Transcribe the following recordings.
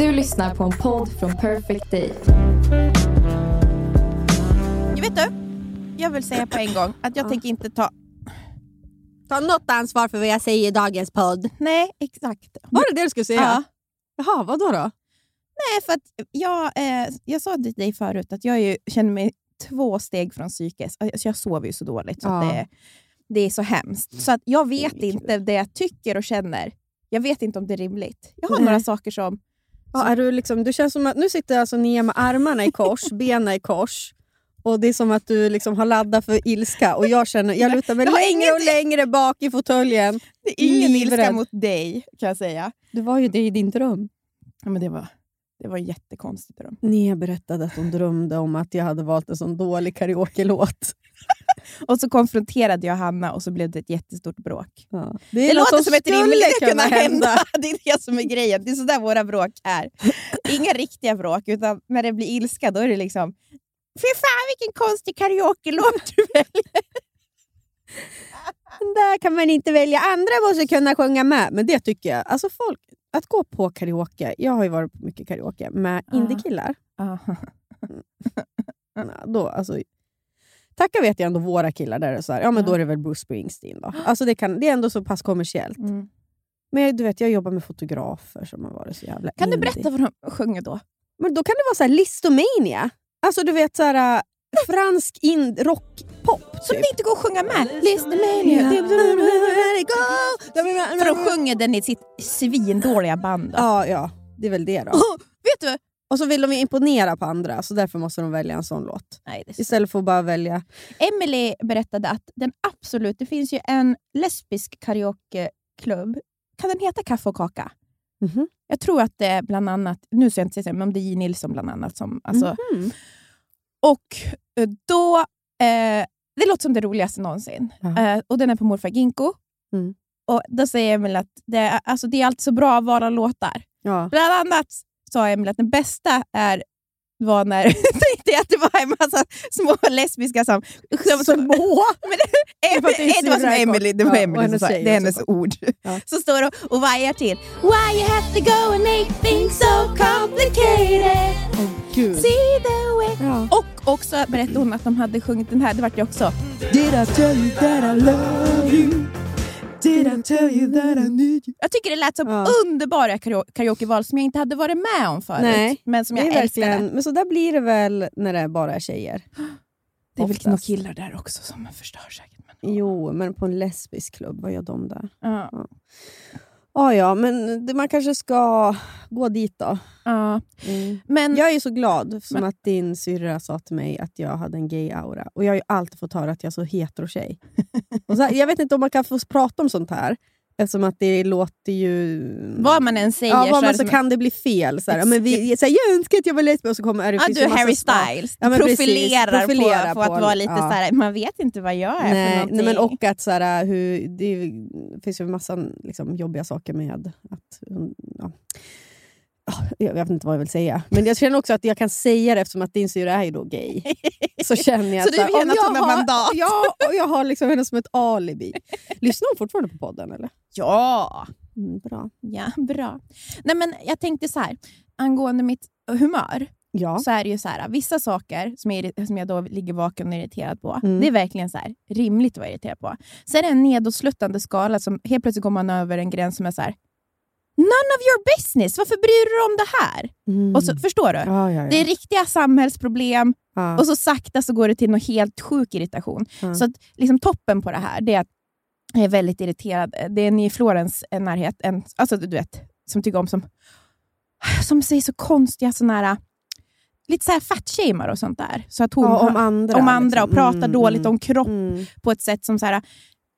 Du lyssnar på en podd från Perfect Day. Vet du? Jag vill säga på en gång att jag tänker inte ta... Ta något ansvar för vad jag säger i dagens podd. Nej, exakt. Var det det du skulle säga? Ja. Jaha, vad då? då? Nej, för att jag, eh, jag sa till dig förut att jag ju, känner mig två steg från psykes. Alltså jag sover ju så dåligt så Ja. att det, det är så hemskt. Så att jag vet inte det jag tycker och känner. Jag vet inte om det är rimligt. Jag har Nej. några saker som... Ja, är du, liksom, du känns som att nu sitter alltså Nia med armarna i kors, benen i kors. Och Det är som att du liksom har laddat för ilska och jag känner jag lutar mig längre och längre bak i fåtöljen. Det är ingen ilska Livrädd. mot dig, kan jag säga. Det var ju det i din dröm. Ja, men det var, det var jättekonstigt. Dröm. Nia berättade att hon drömde om att jag hade valt en sån dålig karaoke-låt. Och så konfronterade jag Hanna och så blev det ett jättestort bråk. Ja. Det, är något låter som ett rimligt kunna hända. Det är det som är grejen. Det är sådär våra bråk är. Inga riktiga bråk, utan när det blir ilska då är det liksom Fy fan vilken konstig karaoke-låt du väljer. Där kan man inte välja. Andra måste kunna sjunga med. Men det tycker jag. Alltså folk, att gå på karaoke. Jag har ju varit på mycket karaoke med Ja. indiekillar. Ja, Då, alltså, tacka vet jag ändå våra killar. Där är så här, ja, men. Då är det väl Bruce Springsteen. Då. Alltså, det, kan, det är ändå så pass kommersiellt. Mm. Men du vet, jag jobbar med fotografer som har varit så jävla Kan du indie. berätta vad de sjunger då? Men då kan det vara så här listomania. Alltså du vet så här, fransk rock-pop. Som Typ. det inte går att sjunga med. Listomania. För de sjunger den i sitt svindåliga band. Då. Ja, ja, det är väl det då. Vet du? Och så vill de imponera på andra, så därför måste de välja en sån låt. Nej, det. Istället för att bara välja... Emily berättade att den absolut, det finns ju en lesbisk karaokeklubb. Kan den heta Kaffe och kaka? Mhm. Jag tror att det är bland annat, nu ska jag inte men om det är J. Nilsson bland annat. Som, alltså, Mhm. Och eh, då, eh, det låter som det roligaste någonsin. Eh, och den är på Morfar Ginko. Mm. Och då säger Emil att det alltså, det är alltid så bra att vara låtar. Ja. Bland annat sa Emil att den bästa är var när tänkte jag att det var en massa små lesbiska som... som, Små? men det, det var som Emily, det var Ja, Emily som sa, det är hennes ord. Ja. Så står det och vajar till. Why you have to go and make things so complicated Gud. See the way. Ja. Och också berättade hon att de hade sjungit den här, det vart ju också. Did I tell you that I love you? Did I tell you that I need you? Jag tycker det lät som Ja. underbara karao- karaokeval som jag inte hade varit med om förut. Nej, men som jag är älskade. men så där blir det väl när det bara är tjejer. Det är väl oftast. några killar där också som förstör säkert. Men, Jo, men på en lesbisk klubb, vad gör de där? ja. Ja, ja, men det, man kanske ska gå dit då. Ja. Men, Jag är så glad som Men- att din syrra sa till mig att jag hade en gay-aura. Och jag har ju alltid fått höra att jag är så hetero-tjej. Jag vet inte om man kan få prata om sånt här. Eftersom att det låter ju... vad man än säger ja, så vad man så som kan det bli fel. Så här, men vi, så här, jag önskar att jag var lesbisk och så kommer finns du är Harry. Styles. Ja, men precis. profilerar, Profilera på, på på- att vara lite ja. så här, man vet inte vad jag är för Nej, någonting. nej, men och att så här, hur, det finns ju massa liksom, jobbiga saker med att... Ja. Ja, Jag vet inte vad jag vill säga. Men jag känner också att jag kan säga det eftersom att din syrra är ju då gay. Så känner jag Så att, du vill gärna ta med mandat? Ja, och jag har liksom henne som ett alibi. Lyssnar hon fortfarande på podden? eller? Ja, Mm, bra. ja, bra. Nej, men jag tänkte så här, angående mitt humör, Ja. så är det ju så här, vissa saker som jag, som jag då ligger vaken och irriterad på, Mm. det är verkligen så här, rimligt att vara irriterad på. Sen är det en nedåtsluttande skala som helt plötsligt går man över en gräns som är så här, None of your business! Varför bryr du dig om det här? Mm. Och så, förstår du? ja, ja, ja. Det är riktiga samhällsproblem och så sakta så går det till något helt sjuk irritation. Så att, liksom, toppen på det här det är att jag är väldigt irriterad. Det är en i Florens närhet, en, alltså, du vet, som tycker om som, som säger så konstiga såna här, lite så här fatshamear och sånt där. Så att hon ja, om andra. om andra och liksom. pratar Mm, dåligt mm, om kropp mm. på ett sätt som så här.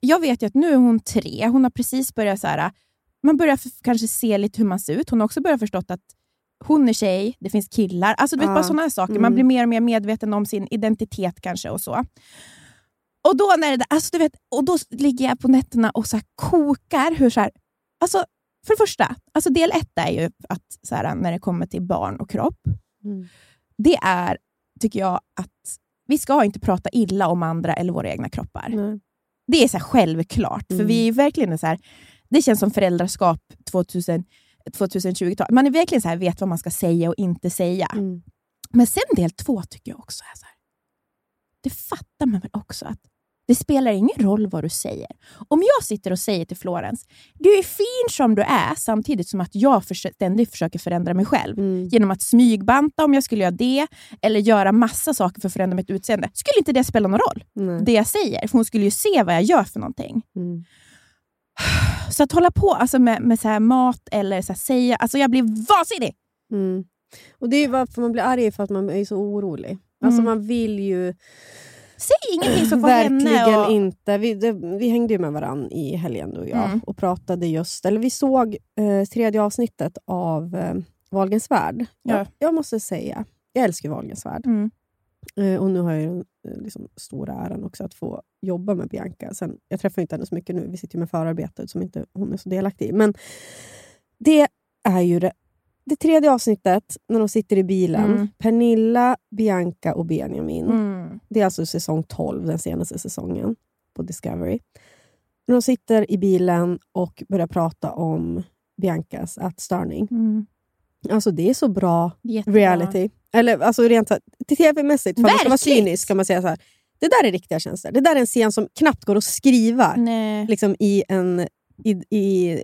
Jag vet ju att nu är hon tre, hon har precis börjat så här, man börjar kanske se lite hur man ser ut. Hon har också börjat förstått att hon är tjej, det finns killar. Alltså du vet Ja. bara sådana saker. Mm. Man blir mer och mer medveten om sin identitet kanske och så. Och då, när det, alltså, du vet, och då ligger jag på nätterna och så kokar. Hur så här, alltså, för det första, alltså del ett är ju att så här, när det kommer till barn och kropp, Mm. det är, tycker jag, att vi ska inte prata illa om andra eller våra egna kroppar. Nej. Det är så självklart, för Mm. vi är verkligen så här, det känns som föräldraskap 2000, 2020-tal. Man är verkligen så här, vet vad man ska säga och inte säga. Mm. Men sen del två tycker jag också är så här, det fattar man väl också att det spelar ingen roll vad du säger. Om jag sitter och säger till Florens, du är fin som du är, samtidigt som att jag ständigt försöker förändra mig själv. Mm. Genom att smygbanta om jag skulle göra det, eller göra massa saker för att förändra mitt utseende. Skulle inte det spela någon roll, Nej. det jag säger? För hon skulle ju se vad jag gör för någonting. Mm. Så att hålla på alltså med, med så här mat eller så säga, alltså jag blir vansinnig! Mm. Och det är varför man blir arg, för att man är så orolig. Alltså Mm. man vill ju Säg ingenting som får verkligen och... inte. Vi, det, vi hängde ju med varandra i helgen du och jag Mm. och pratade just, eller vi såg eh, tredje avsnittet av eh, Wahlgrens värld. Ja. Jag, jag måste säga, jag älskar ju Wahlgrens värld. Mm. Eh, och nu har jag den eh, liksom, stora äran också att få jobba med Bianca. Sen, jag träffar inte henne så mycket nu, vi sitter med förarbetet som inte hon är så delaktig i. Men det är ju det, det tredje avsnittet, när de sitter i bilen. Mm. Pernilla, Bianca och Benjamin. Mm. Det är alltså säsong 12, den senaste säsongen på Discovery. När de sitter i bilen och börjar prata om Biancas ätstörning. Mm. Alltså det är så bra Jättebra. reality. Eller alltså rent tv-mässigt, för man ska vara cynisk, kan man säga så här. Det där är riktiga känslor. Det där är en scen som knappt går att skriva Nej. liksom, i en i, i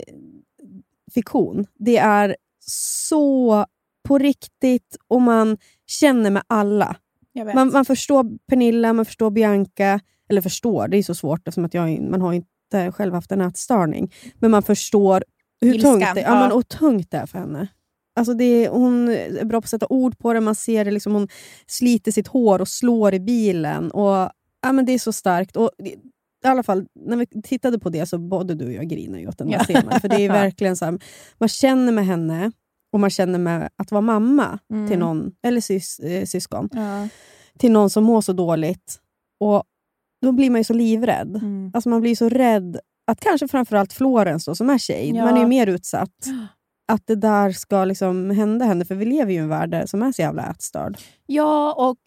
fiktion. Det är så på riktigt och man känner med alla. Man, man förstår Pernilla, man förstår Bianca. Eller förstår, det är så svårt eftersom att jag, man har inte själv haft en ätstörning. Men man förstår hur Ilskan, tungt, det, ja, ja. men, och tungt det är för henne. Alltså det hon är bra på att sätta ord på det, man ser det, liksom, hon sliter sitt hår och slår i bilen. Och, ja, men det är så starkt. Och, i alla fall, när vi tittade på det så både du och jag grinade åt den Ja. scenen. För det är verkligen så här, man känner med henne och man känner med att vara mamma Mm. till någon, eller sys, eh, syskon Ja. till någon som mår så dåligt. Och Då blir man ju så livrädd. Mm. Alltså man blir så rädd att kanske framförallt Florens då, som är tjej, Ja. man är ju mer utsatt. Att det där ska liksom hända henne, för vi lever ju i en värld som är så jävla ätstörd. Ja, och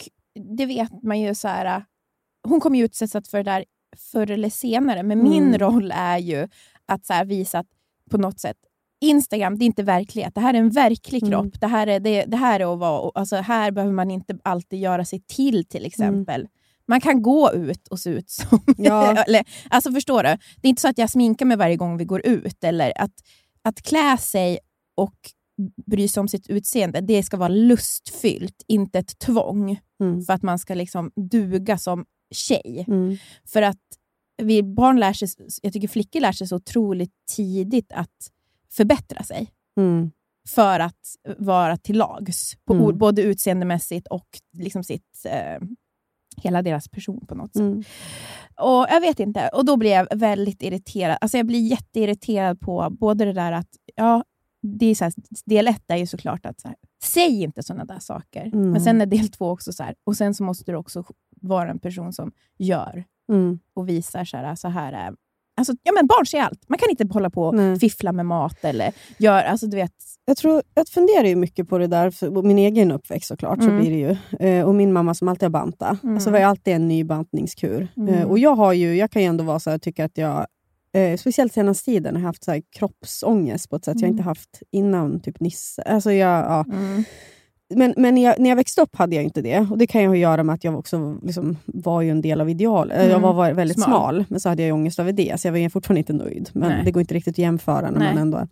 det vet man ju. så här. Hon kommer ju utsättas för det där förr eller senare, men min Mm. roll är ju att så här, visa att på något sätt Instagram, det är inte verklighet. Det här är en verklig Mm. kropp. Det, här är, det, det här är att vara... Alltså, här behöver man inte alltid göra sig till, till exempel. Man kan gå ut och se ut som... Ja. eller, alltså förstår du? Det är inte så att jag sminkar mig varje gång vi går ut. Eller att, att klä sig och bry sig om sitt utseende, det ska vara lustfyllt, inte ett tvång Mm. för att man ska liksom duga som tjej. Mm. För att vi barn lär sig, jag tycker flickor lär sig så otroligt tidigt att förbättra sig Mm. för att vara till lags, på Mm. ord, både utseendemässigt och liksom sitt, eh, hela deras person på något sätt. Mm. Och Jag vet inte, och då blir jag väldigt irriterad. Alltså jag blir jätteirriterad på både det där att, ja, det är så här, del ett är ju såklart att så här, säg inte sådana där saker. Mm. Men sen är del två också så här, och sen så måste du också vara en person som gör Mm. och visar så här, så här är... Alltså, ja, men barn ser allt. Man kan inte hålla på och Nej. fiffla med mat eller gör, alltså du vet... Jag, tror, jag funderar ju mycket på det där, för min egen uppväxt såklart, så Mm. blir det ju. Eh, och min mamma som alltid har bantat. Mm. Alltså var alltid en ny bantningskur. Mm. Eh, och jag, har ju, jag kan ju ändå vara så här, tycka att jag, eh, speciellt senaste tiden, har haft så här kroppsångest på ett sätt jag Mm. inte haft innan typ Nisse. Alltså jag, ja. Mm. Men, men när, jag, när jag växte upp hade jag inte det. Och Det kan ju ha att göra med att jag också liksom, var ju en del av ideal. Eh, Jag Mm. var, var väldigt Smal. smal. men så hade jag ångest över det. Så jag var fortfarande inte nöjd. Men Nej. det går inte riktigt att jämföra när Nej. man ändå är.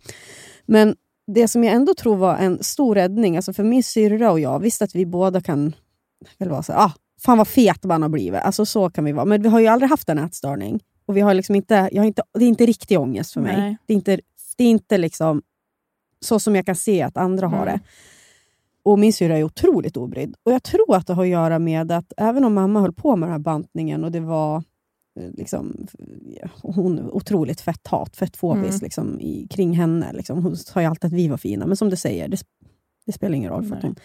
Men det som jag ändå tror var en stor räddning, alltså för min syrra och jag, visst att vi båda kan väl vara så ah, fan vad fet man har blivit. Alltså så kan vi vara. Men vi har ju aldrig haft en ätstörning. Och vi har liksom inte, jag har inte, det är inte riktig ångest för mig. Nej. Det är inte, det är inte liksom så som jag kan se att andra har Mm. det. Och min syrra är otroligt obrydd. Och jag tror att det har att göra med att även om mamma höll på med den här bantningen och det var eh, liksom, hon otroligt fett hat, fett fobis Mm. liksom, i, kring henne. Liksom. Hon sa ju alltid att vi var fina, men som du säger, det, det spelar ingen roll. för att hon,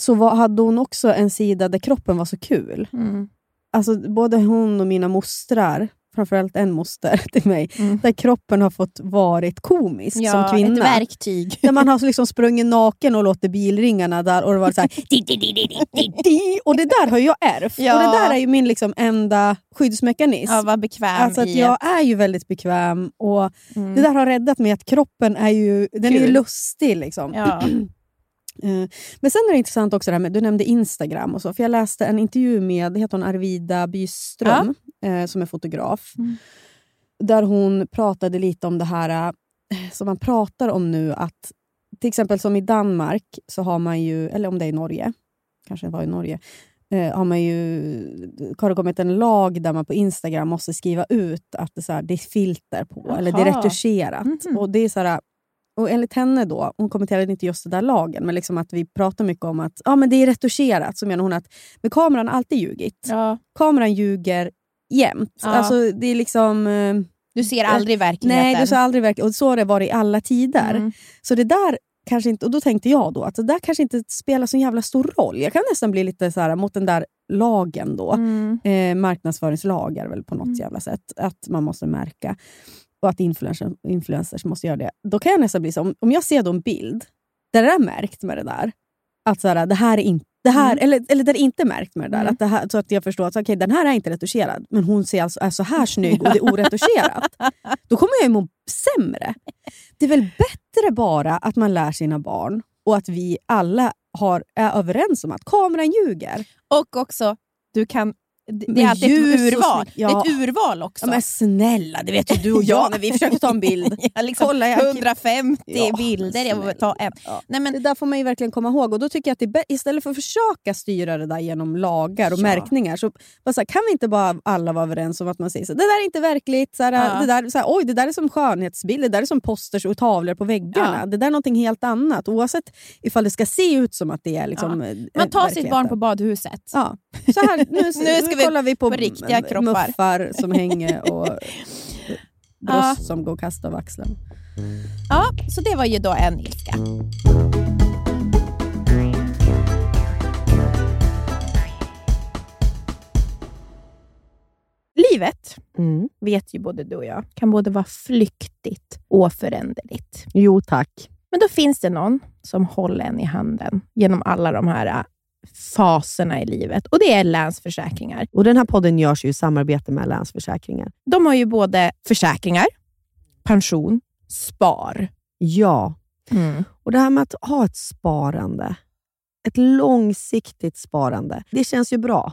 Så var, hade hon också en sida där kroppen var så kul. Mm. Alltså, både hon och mina mostrar, framförallt en moster till mig, Mm. där kroppen har fått varit komisk Ja, som kvinna. ett verktyg. Där man har liksom sprungit naken och låtit bilringarna där och det var så här. Och det där har jag ärvt. Ja. Och det där är ju min liksom enda skyddsmekanism. Ja, var bekväm Alltså att i jag är ju väldigt bekväm och Mm. det där har räddat mig att kroppen är ju, den är ju lustig. Liksom. Ja. Eh, Men sen är det intressant också det här med, du nämnde Instagram och så, för jag läste en intervju med heter hon Arvida Byström, eh, som är fotograf, Mm. där hon pratade lite om det här eh, som man pratar om nu, att till exempel som i Danmark, så har man ju, eller om det är i Norge, kanske det var i Norge, har man ju, har det kommit en lag där man på Instagram måste skriva ut att det, så här, det är filter på, eller det är retuscherat. Mhm. Och det är så här, och enligt henne, då, hon kommenterade inte just den där lagen, men liksom att vi pratar mycket om att ja, men det är retuscherat. Så menar hon att men kameran alltid ljugit. ja. Kameran ljuger jämt. Ja. Alltså, det är liksom... eh, Du ser aldrig verkligheten. Nej, du sa aldrig verkligen. Och så har det varit i alla tider. Mm. Så det där kanske inte, och då tänkte jag då att det där kanske inte spelar så jävla stor roll. Jag kan nästan bli lite så här, mot den där lagen då. Mm. Eh, marknadföringslagar väl på något Mm. jävla sätt. Att man måste märka. Och att influencers, influencers måste göra det. Då kan jag nästan bli så, om, om jag ser då en bild där det är märkt med det där. Att så här, det här är inte det här, eller, eller där det inte är märkt med det där. Mm. Att det här, så att jag förstår att okay, den här är inte retuscherad, men hon ser alltså, är så här snygg och det är oretuscherat. Då kommer jag ju må sämre. Det är väl bättre bara att man lär sina barn och att vi alla har, är överens om att kameran ljuger. Och också, du kan, det är alltid ett urval. ja. Ett urval också. Ja, men snälla, det vet ju du och jag Ja. när vi försöker ta en bild. Ja, liksom Kolla, jag- 150 Ja, bilder, jag ta en. Nej, men, Det där får man ju verkligen komma ihåg. Och då tycker jag att istället för att försöka styra det där genom lagar och märkningar, så, så här, kan vi inte bara alla vara överens om att man säger så, det där är inte verkligt, så här, det, där, så här, oj, det där är som skönhetsbilder, det där är som posters och tavlor på väggarna. Det där är någonting helt annat. Oavsett ifall det ska se ut som att det är liksom, eh, man tar sitt barn på badhuset. Ja. Så här, nu, Nu ska vi kollar vi på, på riktiga kroppar. muffar som hänger och Ja. bröst som går att kasta av axeln. Ja, så det var ju då en ilska. Livet, vet ju både du och jag, kan både vara flyktigt och föränderligt. Jo tack. Men då finns det någon som håller en i handen genom alla de här äh, faserna i livet och det är Länsförsäkringar. Och Den här podden görs ju i samarbete med Länsförsäkringar. De har ju både försäkringar, pension, spar. Ja, och det här med att ha ett sparande, ett långsiktigt sparande, det känns ju bra.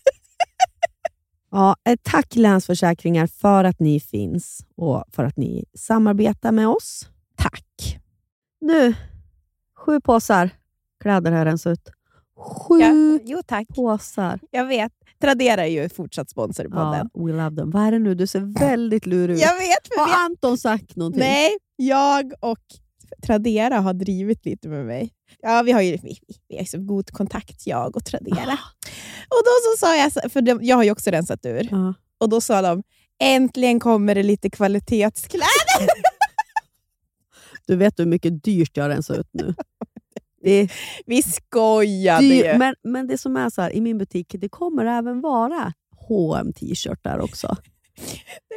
ja, eh, tack Länsförsäkringar för att ni finns och för att ni samarbetar med oss. Tack. Nu, sju påsar kläder har rensat ut. Sju Ja, jo, tack. påsar. Jag vet. Tradera är ju fortsatt sponsor podden. Ja, we love them. Vad är det nu? Du ser väldigt lurig ut. Jag vet, Har vi, Anton sagt någonting? nej, jag och Tradera har drivit lite med mig. Ja, vi har ju vi, vi har så god kontakt, jag och Tradera. Och då så sa jag, för de, jag har ju också rensat ur, Ja. och då sa de äntligen kommer det lite kvalitetskläder. Du vet hur mycket dyrt jag har rensat ut nu. Det Vi skojade ju. men, men det som är så här, i min butik, det kommer även vara hm t-shirtar också.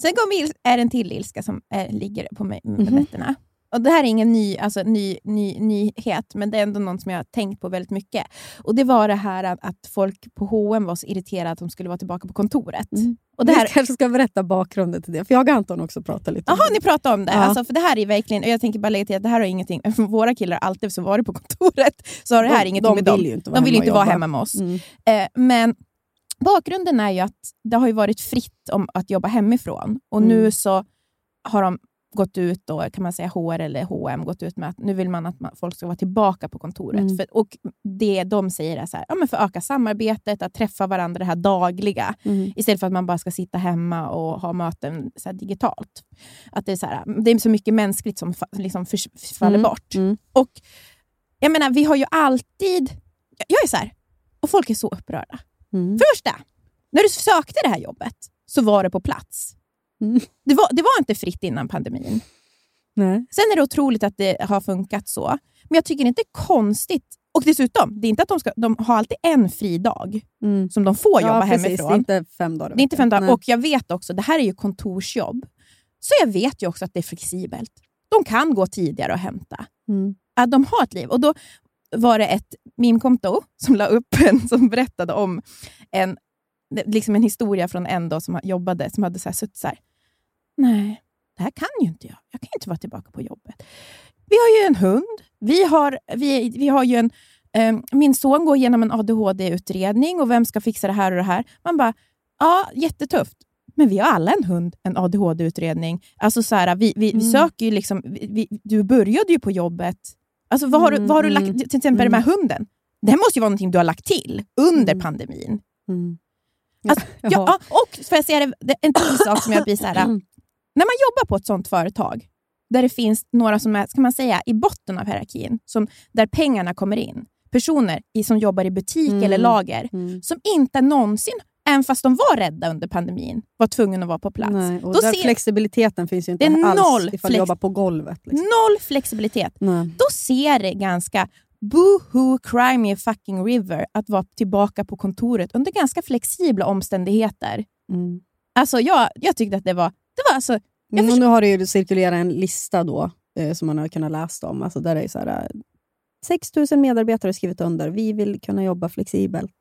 Sen kom il- är en till ilska som eh, ligger på mig Mhm. nätterna. Och Det här är ingen ny, alltså, ny, ny, nyhet, men det är ändå något som jag har tänkt på väldigt mycket. Och Det var det här att, att folk på H&M var så irriterade att de skulle vara tillbaka på kontoret. Mm. Och det Vi här, kanske ska berätta bakgrunden till det, för jag och Anton också pratat lite Jaha, ni pratar om det. Ja. Alltså, för det här är verkligen, och jag tänker bara lägga till att det här har ingenting, för våra killar har alltid så varit på kontoret, så har det här de, ingenting de med dem. vill ju inte vara De vill hemma inte vara hemma med oss. Mm. Eh, men bakgrunden är ju att det har ju varit fritt om att jobba hemifrån. Och Mm. nu så har de gått ut, då, kan man säga HR eller H&M gått ut med att nu vill man att man, folk ska vara tillbaka på kontoret. Mm. För, och Det de säger är så här, ja, men för att öka samarbetet, att träffa varandra det här dagliga. Mm. Istället för att man bara ska sitta hemma och ha möten så digitalt. Att det, är så här, det är så mycket mänskligt som liksom faller Mm. bort. Mm. Och jag menar, vi har ju alltid... Jag är så här, och folk är så upprörda. Mm. Första, när du sökte det här jobbet så var det på plats. Mm. Det, var, det var inte fritt innan pandemin. Nej. Sen är det otroligt att det har funkat så. Men jag tycker inte det är konstigt. Och dessutom, det är inte att de, ska, de har alltid en fri dag Mm. som de får jobba ja, precis. hemifrån. Det är inte fem dagar Det är inte fem dagar. Nej. Och jag vet också, det här är ju kontorsjobb. Så jag vet ju också att det är flexibelt. De kan gå tidigare och hämta. Mm. Att de har ett liv. Och då var det ett meme-konto som la upp en som berättade om en, liksom en historia från en då som jobbade, som hade så här suttit så här. Nej, det här kan ju inte jag. Jag kan ju inte vara tillbaka på jobbet. Vi har ju en hund. Vi har, vi, vi har ju en, eh, min son går igenom en ADHD-utredning och vem ska fixa det här och det här? Man bara, ja, jättetufft. Men vi har alla en hund, en ADHD-utredning. Alltså så här, vi, vi, vi Mm. söker ju liksom, vi, vi, du började ju på jobbet. Alltså vad har, du, vad har du Mm, lagt, mm, till exempel den här hunden. Det här måste ju vara någonting du har lagt till under Mm. pandemin. Mm. Alltså, ja, och får jag säga det, det, en till sak som jag blir så här, När man jobbar på ett sånt företag, där det finns några som är ska man säga, i botten av hierarkin, som, där pengarna kommer in, personer i, som jobbar i butik Mm. eller lager, Mm. som inte någonsin, även fast de var rädda under pandemin, var tvungna att vara på plats. Nej, och Då ser- flexibiliteten finns ju inte Det är alls noll ifall du jobbar på golvet. Liksom. Noll flexibilitet. Nej. Då ser det ganska boo-hoo, cry me a fucking river att vara tillbaka på kontoret under ganska flexibla omständigheter. Mm. Alltså jag, jag tyckte att det var... Det var alltså, Jag Mm, förstår- nu har det ju cirkulerat en lista då, eh, som man har kunnat läsa om. Alltså där är så här, eh, 6 000 medarbetare har skrivit under. Vi vill kunna jobba flexibelt.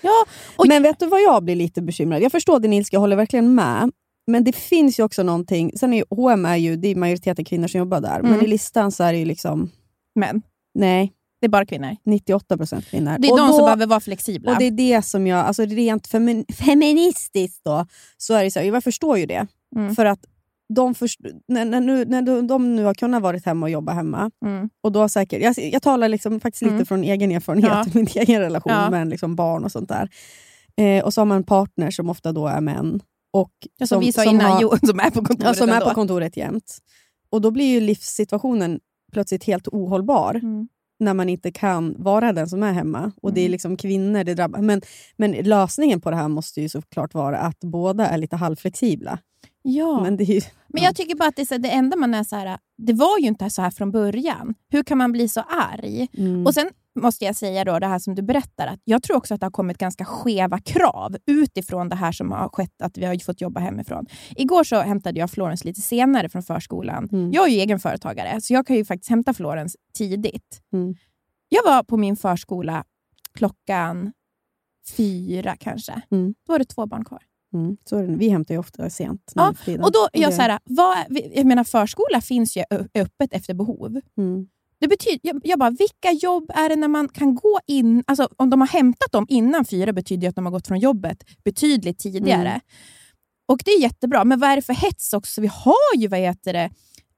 Ja, och, Men vet du vad jag blir lite bekymrad? Jag förstår din ilska, jag håller verkligen med. Men det finns ju också någonting. Sen är ju, H&M är ju det är majoriteten kvinnor som jobbar där. Men Mm. i listan så är det ju liksom, men nej, det är bara kvinnor. 98 procent kvinnor. Det är Och de då- som behöver vara flexibla. Och det är det som jag, alltså rent femin, feministiskt då, så är det så här, jag förstår ju det. Mm. För att de, först, när, när, nu, när de, de nu har kunnat vara hemma och jobba hemma, Mm. och då säkert, jag, jag talar liksom faktiskt lite Mm. från egen erfarenhet, Ja. min egen relation Ja. med liksom barn och sånt där. Eh, och så har man en partner som ofta då är män. Och Ja, som, vi sa innan, har, jo, som är på kontoret ja, som är ändå. på kontoret jämt. Och då blir ju livssituationen plötsligt helt ohållbar Mm. När man inte kan vara den som är hemma. Och Det är Mm. liksom kvinnor det drabbar. Men, men lösningen på det här måste ju såklart vara att båda är lite halvflexibla. Ja. Men ju, Men jag tycker bara att det, så, det enda man är så här, det var ju inte så här från början. Hur kan man bli så arg? mm. Och sen måste jag säga då det här som du berättar, att jag tror också att det har kommit ganska skeva krav utifrån det här som har skett, att vi har fått jobba hemifrån. Igår så hämtade jag Florence lite senare från förskolan. Mm. Jag är ju egen företagare, så jag kan ju faktiskt hämta Florence tidigt. Mm. Jag var på min förskola klockan fyra kanske. Mm. Då var det två barn kvar. Mm, så. Vi hämtar ju ofta sent. Ja. Och då, jag, så här, vad, jag menar, förskola finns ju öppet efter behov. mm. Det betyder, jag, jag bara, vilka jobb är det när man kan gå in... Alltså, om de har hämtat dem innan fyra betyder det att de har gått från jobbet betydligt tidigare. Mm. Och det är jättebra, men vad är det för hets också? Vi har ju, vad heter det,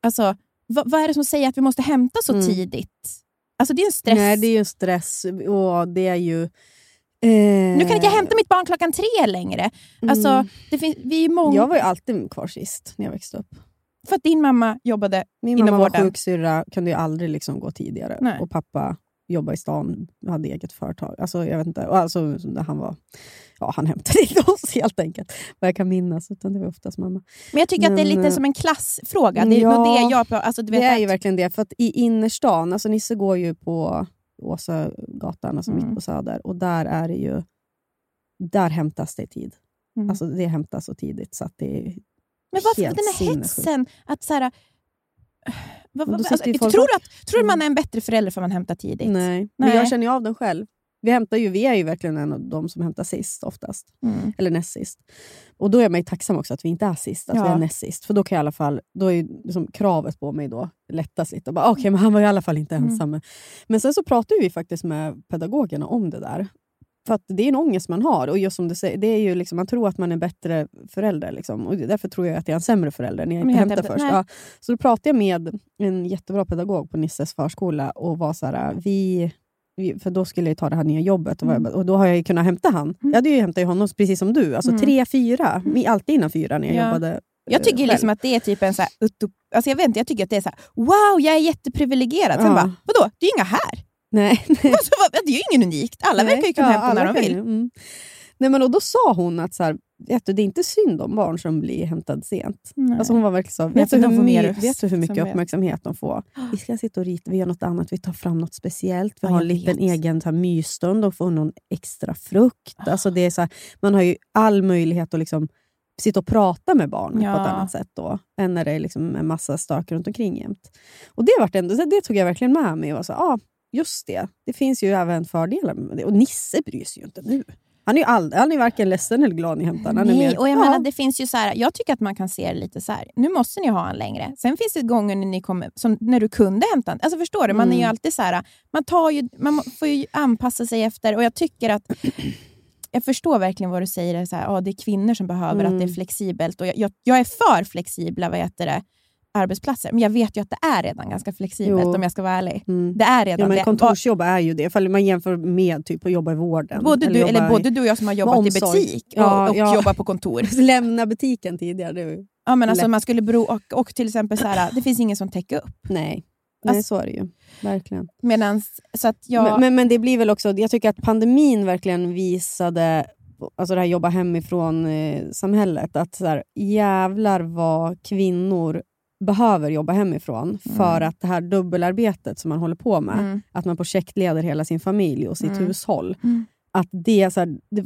alltså, vad, vad är det som säger att vi måste hämta så Mm. tidigt? Alltså det är en stress. Nej, det är ju en stress och det är ju... Eh, Nu kan inte jag hämta mitt barn klockan tre längre. Alltså, Mm. det finns, vi är många... Jag var ju alltid kvar sist när jag växte upp. För att din mamma jobbade Min inom mamma var vården. sjuksyrra, kunde ju aldrig liksom gå tidigare. Nej. Och pappa jobbade i stan, hade eget företag. Alltså, jag vet inte, alltså, han, var, ja, han hämtade inte oss helt enkelt, vad jag kan minnas. Utan det var oftast mamma. Men jag tycker att det är Men, lite eh, som en klassfråga. Det är ja, det jag alltså, du vet det är att- ju verkligen det. För att i innerstan, alltså Nisse går ju på Åsagatan, alltså Mm. mitt på Söder. Och där är det ju... Där hämtas det i tid. Mm. Alltså det hämtas så tidigt så att det Men varför helt den här hetsen? Att så här, vad, vad, alltså, folk tror, du att, tror du man är en bättre förälder för att man hämtar tidigt? Nej. Men Nej. jag känner ju av den själv. Vi, hämtar ju, vi är ju verkligen en av de som hämtar sist oftast. Mm. Eller näst sist. Och då är man ju tacksam också att vi inte är sist, att Ja. vi är näst sist. För då kan jag i alla fall, då är liksom kravet på mig då lättas lite. Okej, men han var i alla fall inte Mm. ensam. Men sen så pratar vi faktiskt med pedagogerna om det där. För att det är en ångest man har. Och just som du säger, det är ju liksom, man tror att man är bättre förälder. Liksom. Och därför tror jag att jag är en sämre förälder när jag inte hämtar först. Ja. Så då pratade jag med en jättebra pedagog på Nisses förskola och var så här, vi, för då skulle jag ta det här nya jobbet och, Mm. och då har jag ju kunnat hämta han. Jag hade ju hämtat honom precis som du, alltså Mm. tre, fyra. Mi- Alltid innan fyra när jag Ja. jobbade Jag tycker eh, liksom att det är typ en så här, alltså jag vet inte, jag tycker att det är så här, wow, jag är jätteprivilegierad. Sen Ja. bara, vadå, det är ju inga här. Nej, Alltså, vad- det är ju ingen unikt. Alla Nej. verkar ju kunna Ja, hämta när de vill. Mm. Nej, men och då sa hon att så här, vet du, det är inte synd om barn som blir hämtade sent. Nej. Alltså hon var verkligen så, Nej, vet du, hur, my- vet du hur mycket uppmärksamhet. uppmärksamhet de får? Vi ska sitta och rita, vi gör något annat, vi tar fram något speciellt. Vi Ja, har en liten vet. egen så här, mysstund och får någon extra frukt. Alltså, det är så här, man har ju all möjlighet att liksom, sitta och prata med barnet på Ja. ett annat sätt då, än när det är liksom en massa stök runt omkring jämt. Och det, vart ändå, det tog jag verkligen med mig. Och så, ah, just det, det finns ju även fördelar med det. Och Nisse bryr sig ju inte nu. Han är ju all, han är varken ledsen eller glad ni hämtar honom. Han är Nej, mer, och jag "Ja, menar, det finns ju så här, jag tycker att man kan se det lite så här. nu måste ni ha en längre. Sen finns det gånger när, ni kommer, som när du kunde hämta en. Alltså förstår du? Man är ju Mm. alltid så här, man, tar ju, man får ju anpassa sig efter, och jag tycker att jag förstår verkligen vad du säger, så här, ah, det är kvinnor som behöver att det är Mm. flexibelt. Och jag, jag, jag är för flexibla vad heter det, arbetsplatser, men jag vet ju att det är redan ganska flexibelt Jo. om jag ska vara ärlig. Mm. Det är redan Ja, men det. kontorsjobb är ju det, ifall man jämför med typ att jobba i vården. Både du, eller både du och jag som har jobbat i butik och, Ja, och ja. jobbat på kontor. Lämna butiken tidigare. Det. Ja, men alltså, man skulle bero, och, och till exempel så här, det finns ingen som täcker upp. Nej, Nej Alltså- så är det ju. Verkligen. Medans, så att jag, Men, men, men det blir väl också, jag tycker att pandemin verkligen visade alltså det här jobba hemifrån-samhället, att så här, jävlar vad kvinnor behöver jobba hemifrån för att det här dubbelarbetet som man håller på med, Mm. att man projektleder hela sin familj och sitt Mm. hushåll, Mm. att det, så här, det,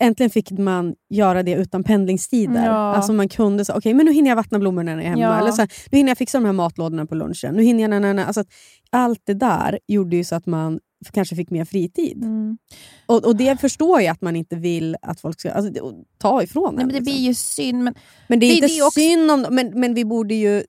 äntligen fick man göra det utan pendlingstider. Ja. Alltså man kunde säga, okej men nu hinner jag vattna blommorna när jag är hemma. Ja. Eller så här, nu hinner jag fixa de här matlådorna på lunchen. Nu hinner jag, na, na, na. Alltså allt det där gjorde ju så att man kanske fick mer fritid. Mm. Och, och det förstår jag att man inte vill att folk ska alltså, ta ifrån Nej, en, men det liksom. blir ju synd, men men det är det- inte det är också- synd om men, men vi borde ju...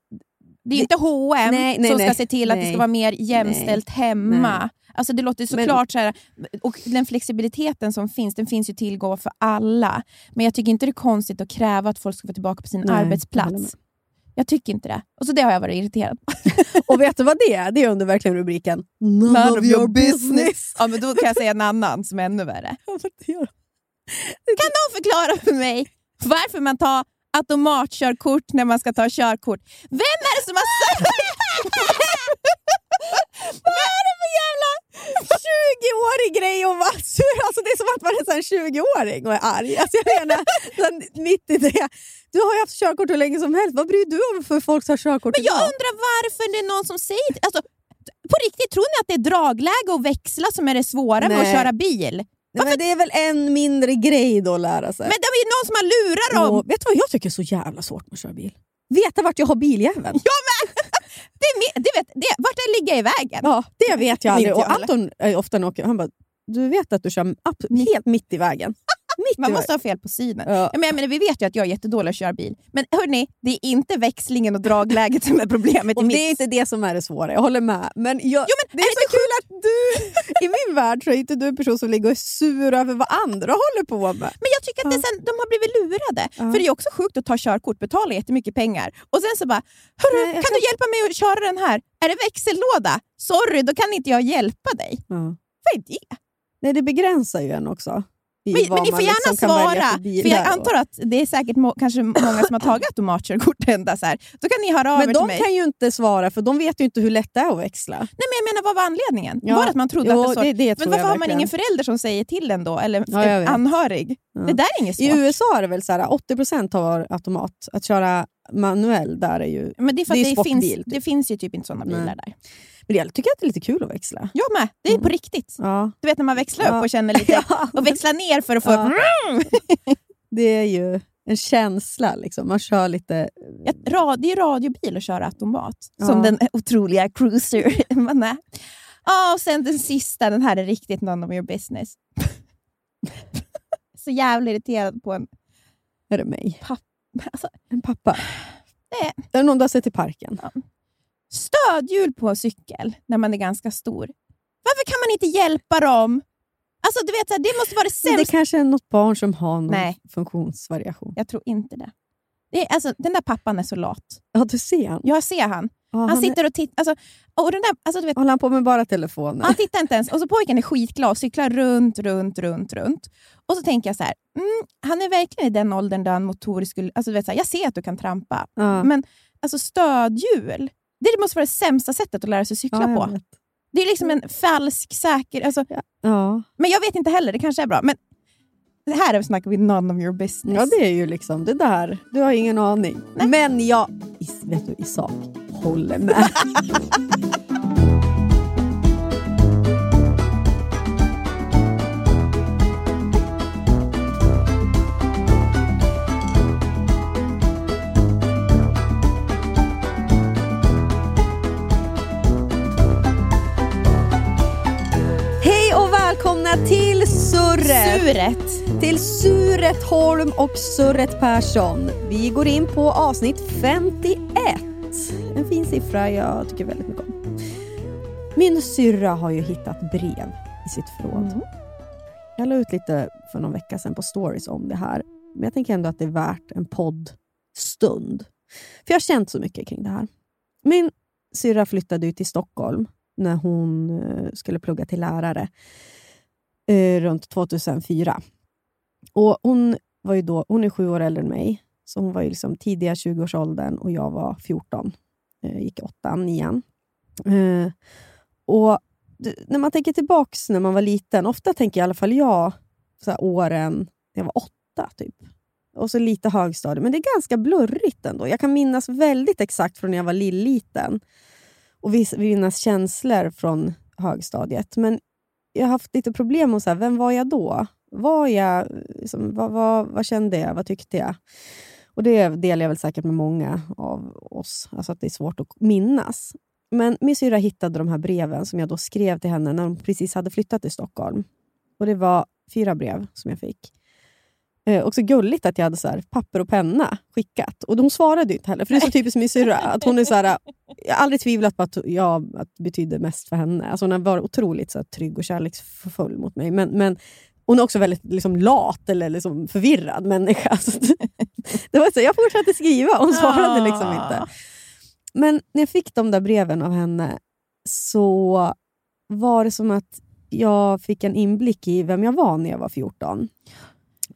det är inte H&M Nej, nej, som ska nej. se till att det ska vara mer jämställt hemma. Alltså det låter såklart så här, och den flexibiliteten som finns, den finns ju tillgå för alla. Men jag tycker inte det är konstigt att kräva att folk ska vara tillbaka på sin arbetsplats. Jag tycker inte det. Och så det har jag varit irriterad på. Och vet du vad det är? Det är under verkligen rubriken None, of your business. Ja, men då kan jag säga en annan som är ännu värre. Kan någon förklara för mig varför man tar automatkörkort när man ska ta körkort? Vem är det som har sagt... Vad är det för jävla 20-årig grej att vara sur? Alltså det är som att man är här 20-åring och är arg. Alltså jag menar, mitt i det. Du har ju haft körkort hur länge som helst. Vad bryr du om för folk tar körkort Men jag idag? undrar varför det är någon som säger... Alltså, på riktigt, tror ni att det är dragläge och växla som är det svåra med att Nej. köra bil? Nej, men det är väl en mindre grej då att lära sig. Men det är ju någon som har lurat dem! Och, vet du vad jag tycker är så jävla svårt med att köra bil? Veta vart jag har biljäveln. Ja, men, det är det vet, det, vart den ligger i vägen. Ja, det vet jag aldrig. Och Anton är ofta när jag åker, han bara, du vet att du kör upp, helt mitt i vägen. Mitt Man måste ha fel på synen. Ja. Ja, men jag menar, vi vet ju att jag är jättedålig att köra bil. Men hörni, det är inte växlingen och dragläget som är problemet Och det är inte det som är det svåra, jag håller med. Men, jag, Jo, men det är, är så kul att du, i min värld så är inte du en person som ligger och är sur över vad andra håller på med. Men jag tycker att det sen, de har blivit lurade. Ja. För det är också sjukt att ta körkort, betala jättemycket pengar och sen så bara Hörru, Nej, jag kan du hjälpa mig att köra den här? Är det växellåda? Sorry, då kan inte jag hjälpa dig. Vad är det? Nej, det begränsar ju en också. I Men, men ni får gärna liksom svara, för jag antar att det är säkert må, kanske många som har tagit automatkörkort ända så här. Då kan ni höra av er Men till de mig. kan ju inte svara för de vet ju inte hur lätt det är att växla. Nej, men jag menar, vad var anledningen? Ja. Var det att man trodde Jo, att det så? det- det men varför har man ingen förälder som säger till en då? Eller Ja, en anhörig? Ja. Det där är inget I svårt. USA är det väl så här, 80% har automat. Att köra manuell, där är ju... Men det är för det att det, finns, sportbil, typ. det finns ju typ inte sådana Nej. bilar där. Men jag tycker att det är lite kul att växla. Jag med. Det är på riktigt. Ja. Du vet när man växlar Ja. upp och känner lite... Ja. Och växlar ner för att få... Ja. Det är ju en känsla. Liksom. Man kör lite... Ja, ra- det är radiobil att köra automat. Ja. Som den otroliga cruiser man är. Ja, och sen den sista, den här är riktigt none of your business. Så jävla irriterad på en Är det mig? pappa. Alltså, En pappa? Det- Är det någon du har sett i parken? Stödhjul på cykel när man är ganska stor. Varför kan man inte hjälpa dem? Alltså, du vet, så här, det måste vara det Men det sämsta. kanske är något barn som har någon Nej. funktionsvariation. Jag tror inte det. det är, alltså, den där pappan är så lat. Ja, du ser han. Jag ser han. Ja, Han, han är- sitter och tittar. Alltså, och den där, alltså, du vet, Håller han på med bara telefonen? han tittar inte ens. Och så pojken är skitglad och cyklar runt, runt, runt, runt. Och så tänker jag så här, mm, han är verkligen i den åldern där han motoriskt skulle... Alltså, du vet, så här, jag ser att du kan trampa, Ja. men alltså, stödhjul, det måste vara det sämsta sättet att lära sig cykla Ja, på. vet. Det är liksom en falsk, säker... Alltså, Ja. Men jag vet inte heller, det kanske är bra. Men det här snackar vi none of your business. ja, det är ju liksom det där. Du har ingen aning. Men jag, vet du, i sak, håller med. välkomna till Surret! Suret. till Suret Holm och Surret Persson. Vi går in på avsnitt 51. En fin siffra jag tycker väldigt mycket om. Min syrra har ju hittat brev i sitt förråd. Jag la ut lite för någon vecka sedan på stories om det här. Men jag tänker ändå att det är värt en poddstund. För jag har känt så mycket kring det här. Min syrra flyttade ut till Stockholm när hon eh, skulle plugga till lärare eh, runt 2004. Och hon, var ju då, hon är sju år äldre än mig, så hon var ju liksom tidiga 20-årsåldern och jag var 14. Eh, gick åttan, nian. Eh, och när man tänker tillbaks när man var liten, ofta tänker i alla fall jag så här åren när jag var åtta. Typ. Och så lite högstadiet. men det är ganska blurrigt ändå. Jag kan minnas väldigt exakt från när jag var lilliten och minnas känslor från högstadiet. Men jag har haft lite problem med så här, vem var jag då? Var jag, liksom, vad, vad, vad kände jag? Vad tyckte jag? Och Det delar jag väl säkert med många av oss, alltså att det är svårt att minnas. Men min syrra hittade de här breven som jag då skrev till henne när hon precis hade flyttat till Stockholm. Och Det var fyra brev som jag fick. Eh, också gulligt att jag hade så här, papper och penna skickat. Och hon svarade inte heller, för det är så typiskt min syrra. Att hon är så här, jag har aldrig tvivlat på att jag att betydde mest för henne. Alltså hon har varit otroligt så här, trygg och kärleksfull mot mig. Men, men hon är också väldigt liksom, lat eller liksom, förvirrad människa. Det, var så, jag fortsatte skriva och hon svarade liksom inte. Men när jag fick de där breven av henne så var det som att jag fick en inblick i vem jag var när jag var 14.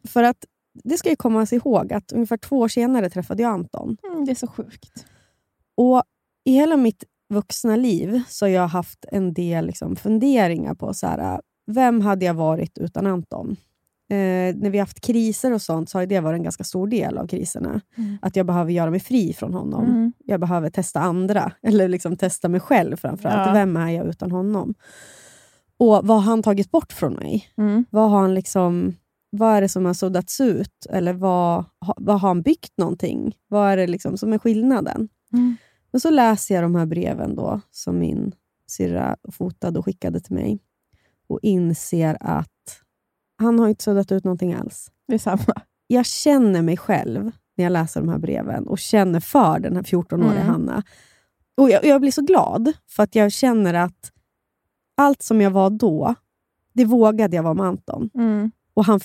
För att det ska ju komma ihåg att ungefär två år senare träffade jag Anton. Mm, det är så sjukt. Och I hela mitt vuxna liv så har jag haft en del liksom, funderingar på så här, vem hade jag varit utan Anton. Eh, när vi har haft kriser och sånt så har det varit en ganska stor del av kriserna. Mm. Att jag behöver göra mig fri från honom. Mm. Jag behöver testa andra, eller liksom testa mig själv framförallt. Ja. Vem är jag utan honom? Och vad har han tagit bort från mig? Mm. Vad har han liksom... Vad är det som har suddats ut? Eller vad, vad har han byggt någonting? Vad är det liksom som är skillnaden? Mm. Men så läser jag de här breven då, som min syrra fotade och skickade till mig och inser att han har inte suddat ut någonting alls. Det är samma. Jag känner mig själv när jag läser de här breven och känner för den här 14-åriga Mm. Hanna. Och jag, jag blir så glad för att jag känner att allt som jag var då, det vågade jag vara med Anton. Mm. Och han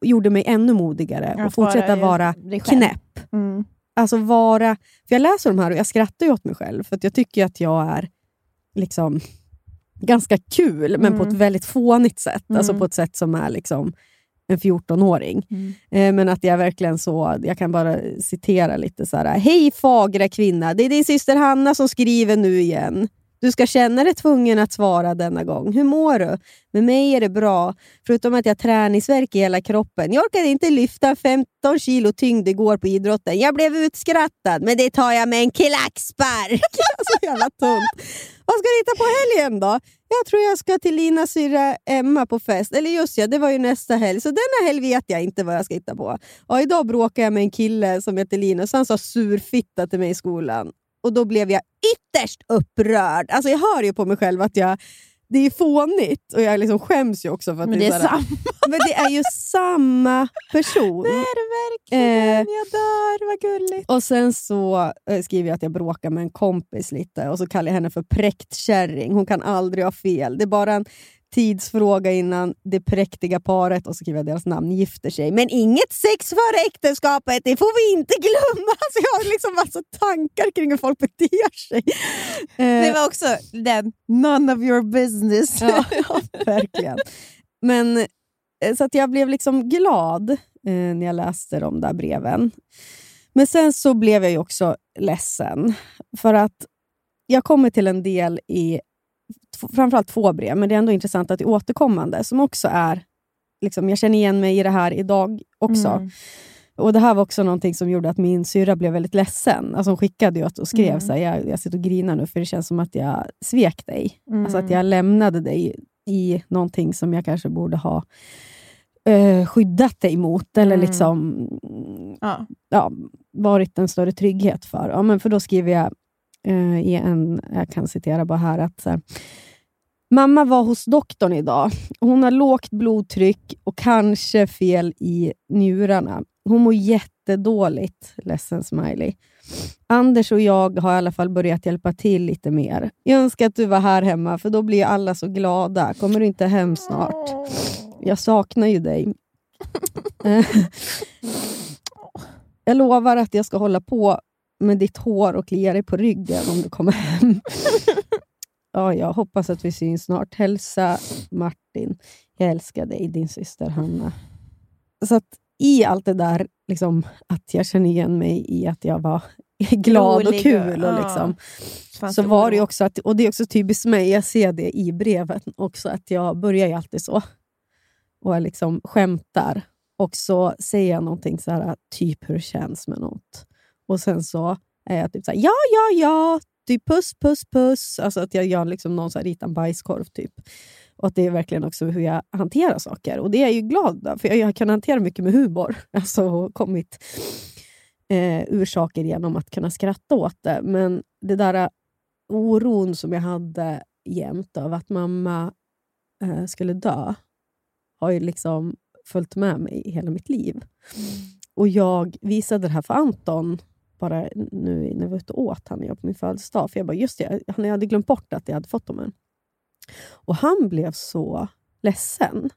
gjorde mig ännu modigare Att och fortsätta vara knäpp. Mm. Alltså vara... För jag läser de här och jag skrattar ju åt mig själv, för jag tycker att jag är liksom ganska kul, men på Mm. ett väldigt fånigt sätt. Alltså Mm. på ett sätt som är liksom en 14-åring. Mm. Eh, men att jag verkligen så, jag kan bara citera lite så här. Hej fagra kvinna, det är din syster Hanna som skriver nu igen. Du ska känna dig tvungen att svara denna gång. Hur mår du? Med mig är det bra, förutom att jag har träningsvärk i hela kroppen. Jag orkade inte lyfta 15 kilo tyngd igår på idrotten. Jag blev utskrattad, men det tar jag med en klackspark. så jävla tunt. Vad ska du hitta på helgen då? Jag tror jag ska till Linas syrra Emma på fest. Eller just ja, det var ju nästa helg. Så denna helg vet jag inte vad jag ska hitta på. Ja, idag bråkade jag med en kille som heter Linus. Han sa surfitta till mig i skolan. Och då blev jag ytterst upprörd. Alltså jag hör ju på mig själv att jag det är fånigt och jag liksom skäms ju också. För att Men det är så här- samma. Men det är ju samma person. Det är det verkligen. Eh, jag dör, vad gulligt. och sen så eh, skriver jag att jag bråkar med en kompis lite och så kallar jag henne för präktkärring. Hon kan aldrig ha fel. Det är bara en tidsfråga innan det präktiga paret, och så skriver jag deras namn, gifter sig. Men inget sex före äktenskapet, det får vi inte glömma! Så jag har liksom massa tankar kring hur folk beter sig. Det Eh, var också den none of your business. Ja, ja, verkligen. Men, eh, så att jag blev liksom glad eh, när jag läste de där breven. Men sen så blev jag ju också ledsen. För att jag kommer till en del i framförallt två brev, men det är ändå intressant att det är återkommande, som också är... Liksom, jag känner igen mig i det här idag också. Mm. Och Det här var också någonting som gjorde att min syrra blev väldigt ledsen. Alltså hon skickade ju och skrev Mm. så här, jag, jag sitter och grinar nu för det känns som att jag svek dig. Mm. Alltså att jag lämnade dig i någonting som jag kanske borde ha eh, skyddat dig mot. Eller Mm. liksom Ja. ja, varit en större trygghet för. Ja, men för då skriver jag eh, i en, jag kan citera bara här, att så här, Mamma var hos doktorn idag. Hon har lågt blodtryck och kanske fel i njurarna. Hon mår jättedåligt. Ledsen smiley. Anders och jag har i alla fall börjat hjälpa till lite mer. Jag önskar att du var här hemma, för då blir alla så glada. Kommer du inte hem snart? Jag saknar ju dig. Eh, jag lovar att jag ska hålla på med ditt hår och klia dig på ryggen om du kommer hem. ja, jag hoppas att vi syns snart. Hälsa Martin. Jag älskar dig, din syster Hanna. Så att i allt det där, liksom, att jag känner igen mig i att jag var glad och Rolig och- kul. Och ja. liksom, så var det också, att, och det är också typiskt mig, jag ser det i breven också, att jag börjar ju alltid så. Och jag liksom skämtar. Och så säger jag någonting så här, typ hur det känns med något. Och sen så är jag typ så här, ja, ja, ja, typ puss, puss, puss. Alltså att jag gör liksom någon så här ritar en bajskorv typ. Och att det är verkligen också hur jag hanterar saker. Och det är jag ju glad för, jag kan hantera mycket med humor. Alltså kommit eh, ur saker genom att kunna skratta åt det. Men det där oron som jag hade jämt av att mamma eh, skulle dö har ju liksom följt med mig i hela mitt liv. Och jag visade det här för Anton bara nu när vi var ute och åt han och jag på min födelsedag. För jag bara, just det, han jag hade glömt bort att jag hade fått dem än. Och han blev så ledsen.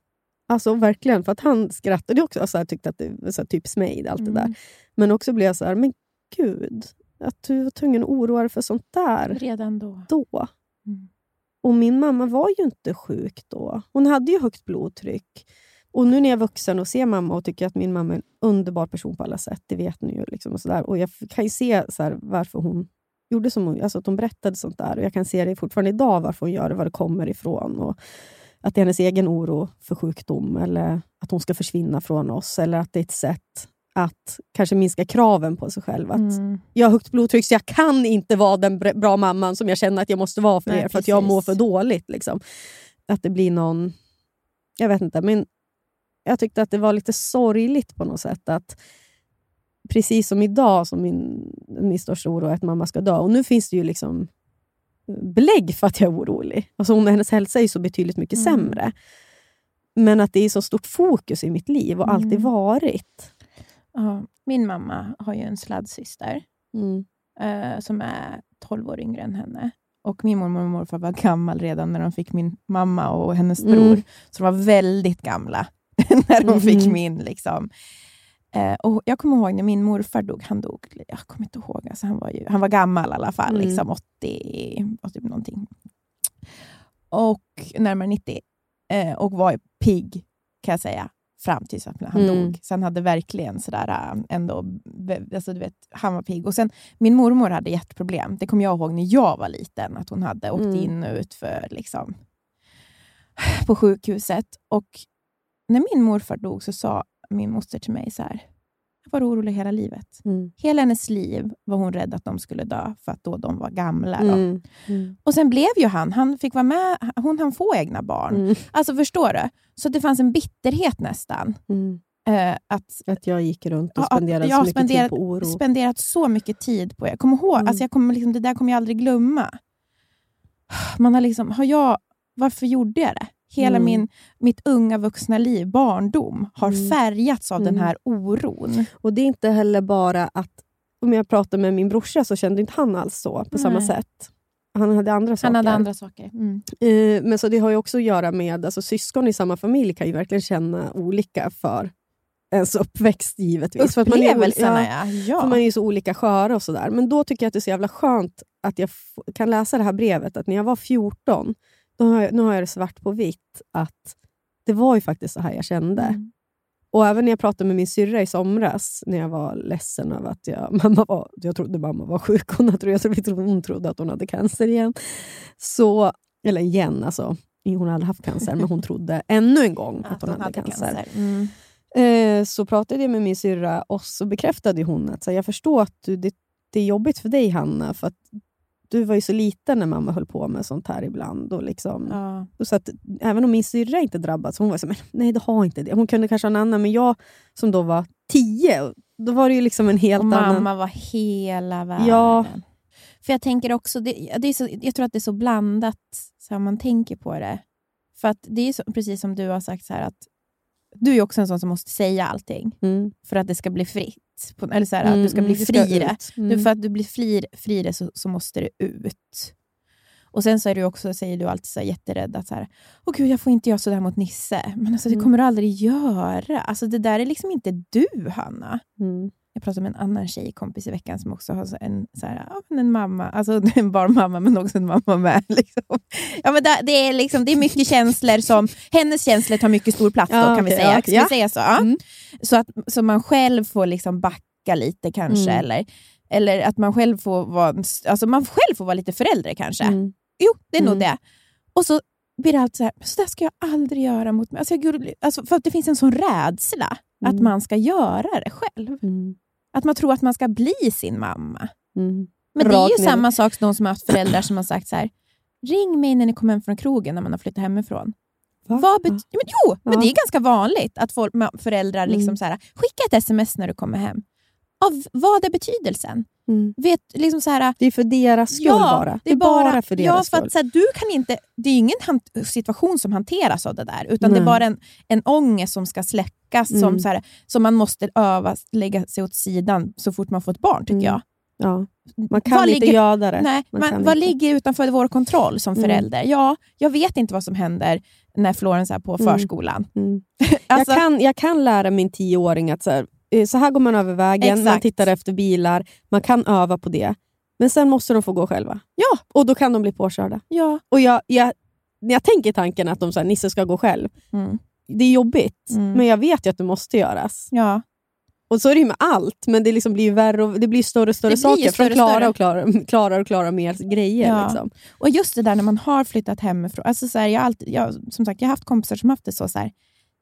Alltså verkligen, för att han skrattade också. Alltså, jag tyckte att det var så här, typiskt mig, allt det där. Mm. Men också blev jag så här, men gud, att du var tvungen att oroa dig för sånt där Redan då. då. Mm. Och min mamma var ju inte sjuk då. Hon hade ju högt blodtryck. Och nu när jag är vuxen och ser mamma och tycker att min mamma är en underbar person på alla sätt, det vet ni ju. Liksom och så där. Och jag kan ju se så varför hon gjorde som hon, alltså att hon berättade sånt där. Och jag kan se det fortfarande idag, varför hon gör det, var det kommer ifrån. Och att det är hennes egen oro för sjukdom, eller att hon ska försvinna från oss. Eller att det är ett sätt att kanske minska kraven på sig själv. Att Mm. jag har högt blodtryck så jag kan inte vara den br- bra mamman som jag känner att jag måste vara för Nej, er, för att jag precis. mår för dåligt. Liksom. Att det blir någon... Jag vet inte, men jag tyckte att det var lite sorgligt på något sätt. att Precis som idag, som min, min största oro är att mamma ska dö. Och nu finns det ju liksom belägg för att jag är orolig. Alltså hon, hennes hälsa är ju så betydligt mycket Mm. sämre. Men att det är så stort fokus i mitt liv och alltid Mm. varit. Ja, min mamma har ju en sladdsyster Mm. eh, som är 12 år yngre än henne. Och Min mormor och morfar var gammal redan när de fick min mamma och hennes Mm. bror. Så de var väldigt gamla när de fick Mhm. min. Liksom. Eh, och Jag kommer ihåg när min morfar dog. Han dog, jag kommer inte ihåg, alltså han, var ju, han var gammal i alla fall. Mm. Liksom 80, 80 någonting. Och närmare 90. Eh, och var pigg, kan jag säga, fram tills att han Mm. dog. Han hade verkligen sådär, äh, ändå, alltså, du vet, han var pigg. Och sen, min mormor hade hjärtproblem. Det kommer jag ihåg när jag var liten, att hon hade åkt Mm. in och ut för, liksom, på sjukhuset. Och när min morfar dog så sa min moster till mig så här, jag var orolig hela livet. Mm. Hela hennes liv var hon rädd att de skulle dö, för att då de var gamla. Då. Mm. Mm. Och sen blev ju han, han fick vara med, hon hann få egna barn. Mm. Alltså förstår du? Så det fanns en bitterhet nästan. Mm. Eh, att Att jag gick runt och spenderade jag så har mycket spenderat- tid på oro. spenderat så mycket tid på. Jag kommer ihåg, Mm. alltså jag kommer liksom, det där kommer jag aldrig glömma. Man har liksom, har jag, varför gjorde jag det? Hela Mm. min, mitt unga vuxna liv, barndom, har Mm. färgats av den Mm. här oron. Och det är inte heller bara att... Om jag pratar med min brorsa så kände inte han alls så på samma Nej. sätt. Han hade andra saker. Han hade andra saker. Eh, Men så det har ju också att göra med... Alltså, syskon i samma familj kan ju verkligen känna olika för ens uppväxt givetvis. För man är, ja, ja. ja. för man är ju så olika sköra och sådär. Men då tycker jag att det är så jävla skönt att jag kan läsa det här brevet. Att när jag var 14, då har jag, nu har jag det svart på vitt, att det var ju faktiskt så här jag kände. Mm. Och även när jag pratade med min syrra i somras, när jag var ledsen över att jag, mamma var, jag trodde mamma var sjuk. Hon, jag trodde, hon trodde att hon hade cancer igen. Så, eller igen, alltså. Hon aldrig haft cancer, men hon trodde ännu en gång att, hon, hade, cancer. Mm. Eh, så pratade jag med min syrra och så bekräftade hon att så här, jag förstår att du, det, det är jobbigt för dig, Hanna, för att du var ju så liten när mamma höll på med sånt här ibland. Och liksom, Ja. och så att, även om min syrra inte drabbats, hon var så men nej det har inte det. Hon kunde kanske ha en annan, men jag som då var tio, då var det ju liksom en helt Och mamma annan... var hela världen. Ja. För jag tänker också, det, det är så, jag tror att det är så blandat så här man tänker på det. För att det är så, precis som du har sagt, så här, att du är också en sån som måste säga allting Mm. för att det ska bli fritt. På, eller så här, Mm, att du ska mm, bli fri i det. Mm. För att du blir fri, fri i det så, så måste det ut. Och Sen så är du också, säger du alltid så här, jätterädd att så här, Åh gud, jag får inte göra sådär mot Nisse. Men alltså, det Mm. kommer du aldrig göra. Alltså, det där är liksom inte du, Hanna. Mm. Jag pratade med en annan tjejkompis i veckan som också har en, så här, ja, en mamma, alltså en barnmamma men också en mamma med. Liksom. Ja, men det, är liksom, det är mycket känslor som, hennes känslor tar mycket stor plats Ja, då, kan vi okej, säga. ja, Ska vi ja. säga så? Ja. Mm. Så att så man själv får liksom backa lite kanske, Mm. eller, eller att man själv får vara, alltså man själv får vara lite förälder kanske. Mm. Jo, det är nog Mm. det. Och så blir det alltid så här, så där ska jag aldrig göra mot mig. Alltså, jag, alltså, för att det finns en sån rädsla att Mm. man ska göra det själv. Att man tror att man ska bli sin mamma. Mm. Men det är Rakt ju ner. samma sak som de som har haft föräldrar som har sagt så här, ring mig när ni kommer hem från krogen när man har flyttat hemifrån. Va? Vad bet- men, jo, men Ja. det är ganska vanligt att folk, föräldrar liksom Mm. så här, skicka ett sms när du kommer hem. Av vad är betydelsen? Mm. Vet, liksom så här, Det är för deras skull bara. Det är bara, för deras ja, för skull. att, så här, du kan inte, Det är ingen situation som hanteras av det där, utan det är Nej. bara en, en ångest som ska släckas, Mm. som, så här, som man måste öva, lägga sig åt sidan så fort man får ett barn, tycker Mm. jag. Ja. Man kan Vad inte ligger- göra det. Nej, Man men kan vad inte. ligger utanför vår kontroll som Mm. förälder? Ja, jag vet inte vad som händer när Florence är på Mm. förskolan. Mm. Alltså, jag, kan, jag kan lära min tioåring att så här, så här går man över vägen, man Exakt. tittar efter bilar, man kan öva på det. Men sen måste de få gå själva. Ja. Och då kan de bli påkörda. ja. Och jag, jag, när jag tänker tanken att de så här, Nisse ska gå själv, Mm. det är jobbigt, Mm. men jag vet ju att det måste göras. ja. Och så är det ju med allt, men det liksom blir värre och det blir större och större saker. större klara större. och klara, klara och klara mer grejer. Ja. Liksom. Och just det där när man har flyttat hemifrån. Alltså så här, jag, alltid, jag, som sagt, jag har haft kompisar som haft det så. så här,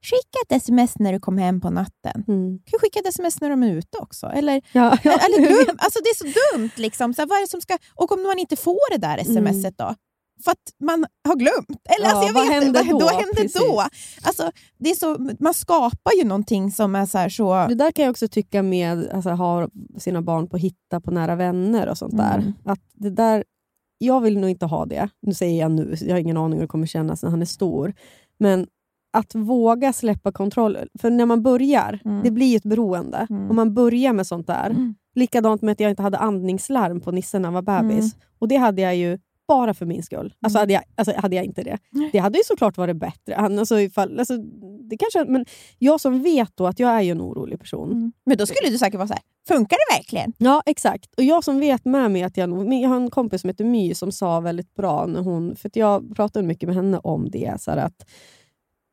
Skicka ett sms när du kommer hem på natten. Mm. Du kan skicka ett sms när de är ute också. Eller, Ja, ja, eller vet. alltså det är så dumt. Liksom. Så vad som ska, och om man inte får det där smset då? För att man har glömt. Eller, Ja, alltså, jag vad vet, händer då? Vad händer då? Alltså, det är så, man skapar ju någonting som är så... Här, så Det där kan jag också tycka med alltså, ha sina barn på hitta på nära vänner och sånt Mm. där. Att det där. Jag vill nog inte ha det. Nu säger jag nu, jag har ingen aning hur det kommer kännas när han är stor. Men att våga släppa kontroll. För när man börjar, Mm. det blir ju ett beroende. Mm. Om man börjar med sånt där. Mm. Likadant med att jag inte hade andningslarm på Nisse när han var bebis. Och det hade jag ju bara för min skull. Alltså Mm. hade, jag, alltså hade jag inte det. Det hade ju såklart varit bättre. Han, alltså, ifall, alltså, det kanske, men jag som vet då att jag är ju en orolig person. Mm. Men då skulle du säkert vara så här, funkar det verkligen? Ja, exakt. Och jag som vet med mig att jag Jag har en kompis som heter My som sa väldigt bra, när hon, för att jag pratade mycket med henne om det, så att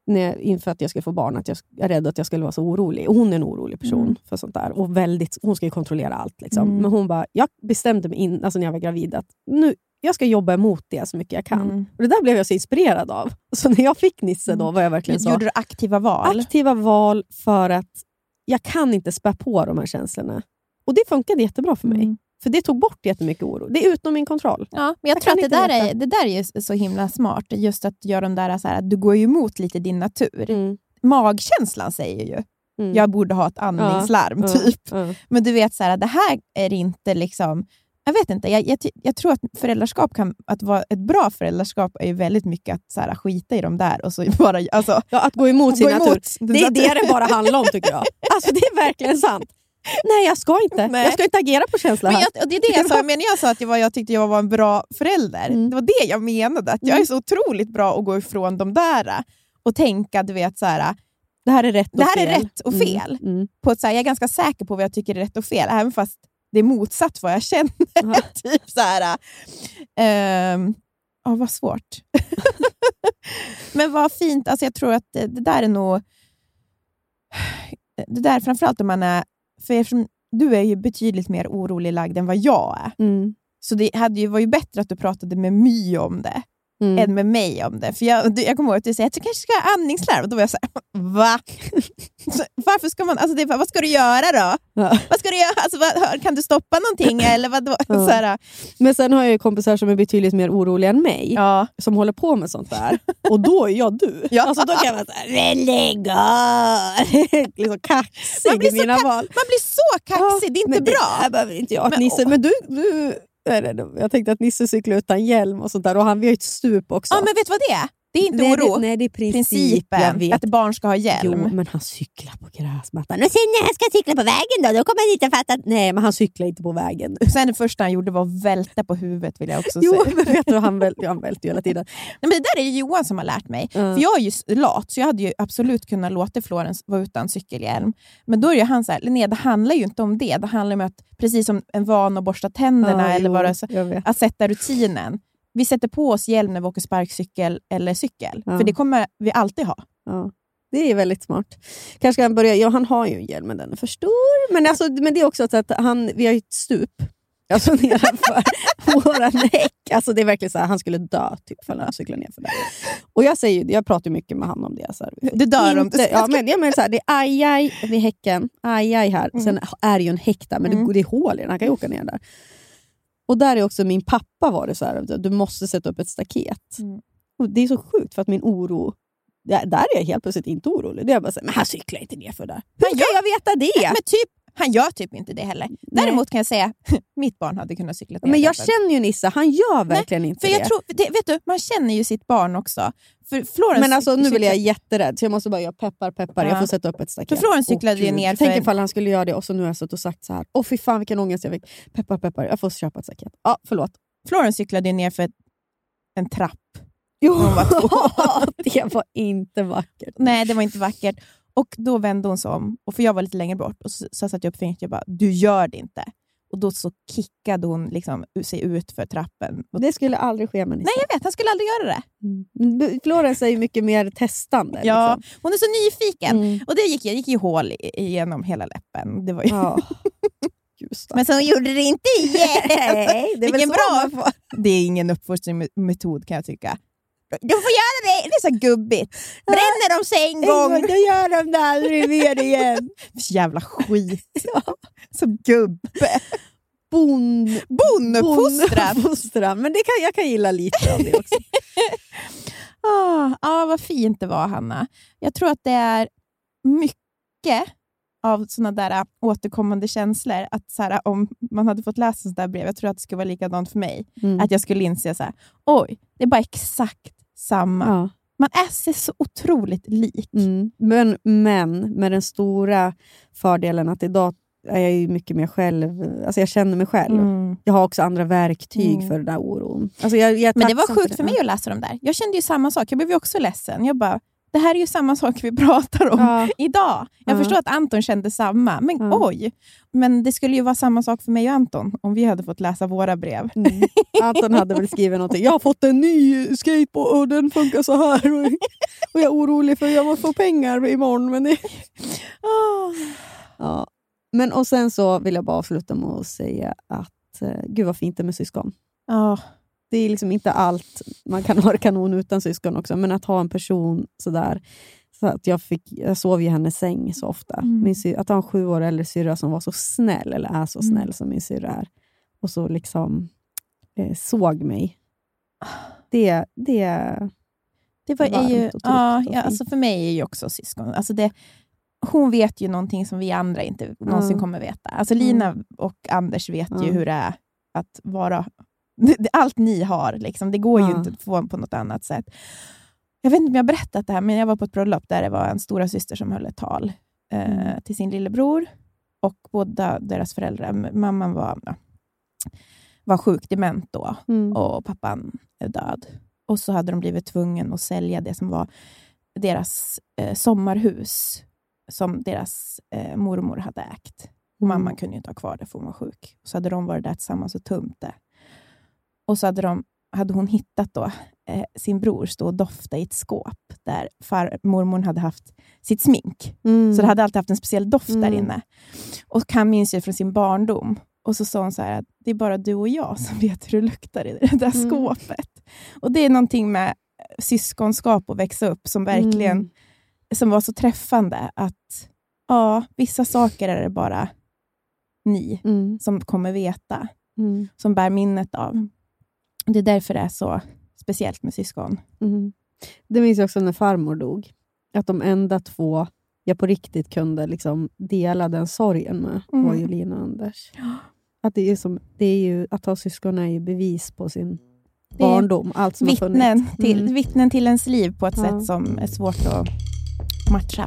när inför att jag skulle få barn, att jag är rädd att jag skulle vara så orolig. Och hon är en orolig person Mm. för sånt där. Och väldigt, hon ska ju kontrollera allt. Liksom. Mm. Men hon bara, jag bestämde mig in, alltså när jag var gravid att nu, jag ska jobba emot det så mycket jag kan. Mm. Och Det där blev jag så inspirerad av. Så när jag fick Nisse då var jag verkligen så... Gjorde du aktiva val? Aktiva val för att jag kan inte spä på de här känslorna. Och det funkade jättebra för mig. För det tog bort jättemycket oro. Det är utom min kontroll. Ja, men jag, Jag tror att det där, är, det där är så himla smart. Just att göra de där, så här, att du går emot lite din natur. Mm. Magkänslan säger ju, Mm. jag borde ha ett andningslarm, Ja, typ. ja. Men du vet, så här, det här är inte liksom... Jag vet inte, jag, jag, jag tror att föräldraskap kan, att vara ett bra föräldraskap är ju väldigt mycket att så här, skita i de där och så bara... Alltså, Ja, att gå emot sin gå natur. emot Det är det det bara handlar om tycker jag. Alltså Det är verkligen sant. Nej, jag ska inte. Nej. Jag ska inte agera på känsla Men jag, och det är det jag sa, men jag sa att jag, var, jag tyckte jag var en bra förälder. Mm. Det var det jag menade. Att jag är så otroligt bra att gå ifrån de där och tänka, du vet, så här, Det här är rätt och det här fel. är rätt och Mm, fel. Mm. På ett, så här, jag är ganska säker på vad jag tycker är rätt och fel, även fast det är motsatt vad jag känner. Typ så här. ehm, ja, vad svårt. men vad fint. Alltså, jag tror att det, det där är nog... Det där, framförallt om man är... För eftersom du är ju betydligt mer orolig lagd än vad jag är. Mm. Så det hade ju, var ju bättre att du pratade med My om det, Mm. än med mig om det. För jag, jag kommer ihåg att du sa att du kanske ska ha andningslarm. Och då var jag så här, va? Så, Varför ska man, alltså det, vad ska du göra då? Ja. Vad ska du göra? Alltså, vad, kan du stoppa någonting? Eller vad, Ja. så här, Men sen har jag ju kompisar som är betydligt mer oroliga än mig. ja. som håller på med sånt där. Och då är jag du. Ja. Alltså, då kan jag vara såhär, lägg av! liksom kaxig Man blir i så mina val. Man blir så kaxig, det är inte men Det bra. här behöver inte jag. Men, men du, du jag tänkte att Nisse cyklar utan hjälm och sånt där. Och han, vi har ju ett stup också. Ja, men vet du vad det är? Det är inte nej, oro. Det, nej, det är Principen att barn ska ha hjälm. Jo, men han cyklar på gräsmattan. Och sen när han ska cykla på vägen då, då kommer han inte fatta att... Nej, men han cyklar inte på vägen. Sen det första han gjorde var att välta på huvudet, vill jag också Jo, säga. men vet du, han, väl, han välter ju hela tiden. Nej, men det där är Johan som har lärt mig. Ja. För Jag är ju lat, så jag hade ju absolut kunnat låta Florens vara utan cykelhjälm. Men då är ju han så här, Linnea, det handlar ju inte om det. Det handlar om att, precis som en van att borsta tänderna, Ja, eller vet. att sätta rutinen. Vi sätter på oss hjälm när vi åker sparkcykel eller cykel. Ja. För det kommer vi alltid ha. Ja, det är väldigt smart. Kanske han börja... Ja, han har ju en hjälm, men den är för stor. Men, alltså, men det är också så att han, vi har ju ett stup alltså, nedanför vår häck. Alltså, det är verkligen så här, han skulle dö typ, ifall han cyklade ner för det. Och jag, säger, jag pratar mycket med honom om det. Så här, Du dör om du ja, men, ja, men, så här, Det är ajaj vid häcken, ajaj här. Mm. Sen är det ju en häck där, men Mm. det, det är hål i den. Han kan ju åka ner där. Och där är också min pappa var det så här, du måste sätta upp ett staket. Mm. Det är så sjukt för att min oro, där, är jag helt plötsligt inte orolig. Det är bara så här, men han cyklar inte ner för där. Hur ska jag veta det? Men typ, han gör typ inte det heller. Däremot kan jag säga mitt barn hade kunnat cykla ner Men jag därför. känner ju Nisse, han gör verkligen inte För jag det. tror, det, vet du, man känner ju sitt barn också. För Florens men alltså, nu blir jag jätterädd, så jag måste bara göra peppar peppar. Ja. Jag får sätta upp ett staket. För Florens cyklade Åh, ju ner Tänk för- ifall han skulle göra det och så nu har jag suttit och sagt så här. Åh fy fan vilken ångest jag fick. Peppar peppar, jag får köpa ett staket. Ja, förlåt. Florens cyklade ju ner för en trapp. Jo, var det var inte vackert. Nej, det var inte vackert. Och Då vände hon sig om, och för jag var lite längre bort, och så, så satte jag upp fingret och jag bara “du gör det inte”. Och Då så kickade hon liksom sig ut för trappen. Det skulle aldrig ske med Nisse. nej, jag vet, han skulle aldrig göra det. Mm. Florens är ju mycket mer testande. Ja, liksom. hon är så nyfiken. Mm. Och det gick, jag gick ju hål igenom hela läppen. Det var ju... Ja. Men så hon gjorde det inte igen. Nej, det är Vilken bra... man Det är ingen uppfostringsmetod kan jag tycka. Du får göra det! Det är så gubbigt. Bränner de sig en En gång, då gör de det aldrig mer igen. Jävla skit. Som gubbe. Bon... Men det kan, jag kan gilla lite av det också. Ah, ah, vad fint det var, Hanna. Jag tror att det är mycket av såna där äh, återkommande känslor. Att så här, Om man hade fått läsa sånt där brev, jag tror att det skulle vara likadant för mig. Mm. Att jag skulle inse så här, oj, det är bara exakt samma ja. Man är sig så otroligt lik. Mm. Men, men med den stora fördelen att idag är jag ju mycket mer själv. Alltså jag känner mig själv. Mm. Jag har också andra verktyg Mm. för den där oron. Alltså jag, jag Men det var sjukt det. för mig att läsa de där. Jag kände ju samma sak. Jag blev ju också ledsen. Jag bara, det här är ju samma sak vi pratar om Ja. idag. Jag Ja. förstår att Anton kände samma, men Ja. oj. Men det skulle ju vara samma sak för mig och Anton om vi hade fått läsa våra brev. Mm. Anton hade väl skrivit någonting. Jag har fått en ny skateboard och den funkar så här. Och, och jag är orolig för att jag måste få pengar imorgon. Men, det... ja. men och Sen så vill jag bara avsluta med att säga att eh, gud vad fint det är med syskon. Ja. Det är liksom inte allt. Man kan ha det kanon utan syskon också, men att ha en person sådär. Så att jag, fick, jag sov i hennes säng så ofta. Mm. Min sy, att ha en sju år äldre syrra som var så snäll, eller är så Mm. snäll som min syrra är, och så liksom eh, såg mig. Det, det, Det var, är ju, ja, ja, alltså för mig är ju också syskon. Alltså det, hon vet ju någonting som vi andra inte någonsin Mm. kommer veta. Alltså Lina och Anders vet ju Mm. hur det är att vara... Allt ni har, liksom, det går ju Ja. inte att få på något annat sätt. Jag vet inte om jag har berättat det här, men jag var på ett bröllop där det var en stora syster som höll ett tal eh, Mm. till sin lillebror. Och båda deras föräldrar, mamman var, var sjuk, dement då mm. och pappan är död. Och så hade de blivit tvungen att sälja det som var deras eh, sommarhus som deras eh, mormor hade ägt. Och Mm. Mamman kunde ju inte ha kvar det för hon var sjuk. Så hade de varit där tillsammans och tömt det. Och så hade, de, hade hon hittat då, eh, sin bror stå och dofta i ett skåp där farmormor hade haft sitt smink. Mm. Så det hade alltid haft en speciell doft där Mm. inne. Och han minns ju från sin barndom. Och så sa hon så här att det är bara du och jag som vet hur det luktar i det där Mm. skåpet. Och det är någonting med syskonskap och växa upp som verkligen Mm. som var så träffande. Att ja, vissa saker är det bara ni Mm. som kommer veta, Mm. som bär minnet av. Det är därför det är så speciellt med syskon. Mm. Det minns jag också när farmor dog. Att de enda två jag på riktigt kunde liksom dela den sorgen med Mm. var ju Lina och Anders. Att, det är som, det är ju, att ha syskon är ju bevis på sin barndom. Allt som har Vittnen funnits. till, Mm. vittnen till ens liv på ett Ja. sätt som är svårt att matcha.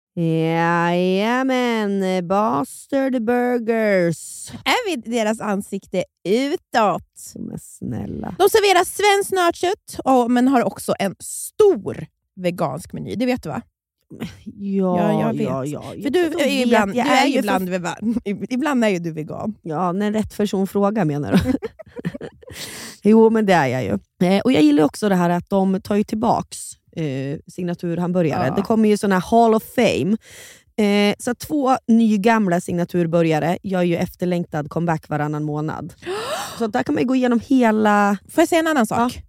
Jajamän, Bastard Burgers. Är vi deras ansikte utåt? Är snälla. De serverar svenskt nötkött, och- men har också en stor vegansk meny. Det vet du va? Ja, Ja, jag vet. ja, ja. För du är vet, ibland, jag du är ju för- ibland, vegan. ibland är ju du vegan. Ja, när rätt person frågar menar du? jo, men det är jag ju. Eh, och Jag gillar också det här att de tar ju tillbaks signaturhamburgare. Ja. Det kommer ju såna här Hall of Fame. Eh, så två nygamla signaturburgare gör ju efterlängtad comeback varannan månad. Så där kan man gå igenom hela... Får jag säga en annan sak?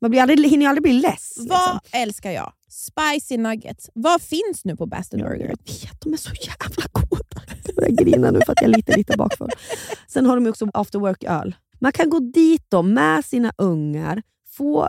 Man blir aldrig, hinner ju aldrig bli less. Vad liksom. älskar jag? Spicy nuggets. Vad finns nu på Bastard Burger? Jag vet, de är så jävla goda. Jag börjar grina nu för att jag är lite, lite bakfull. Sen har de också after work-öl. Man kan gå dit då med sina ungar, få,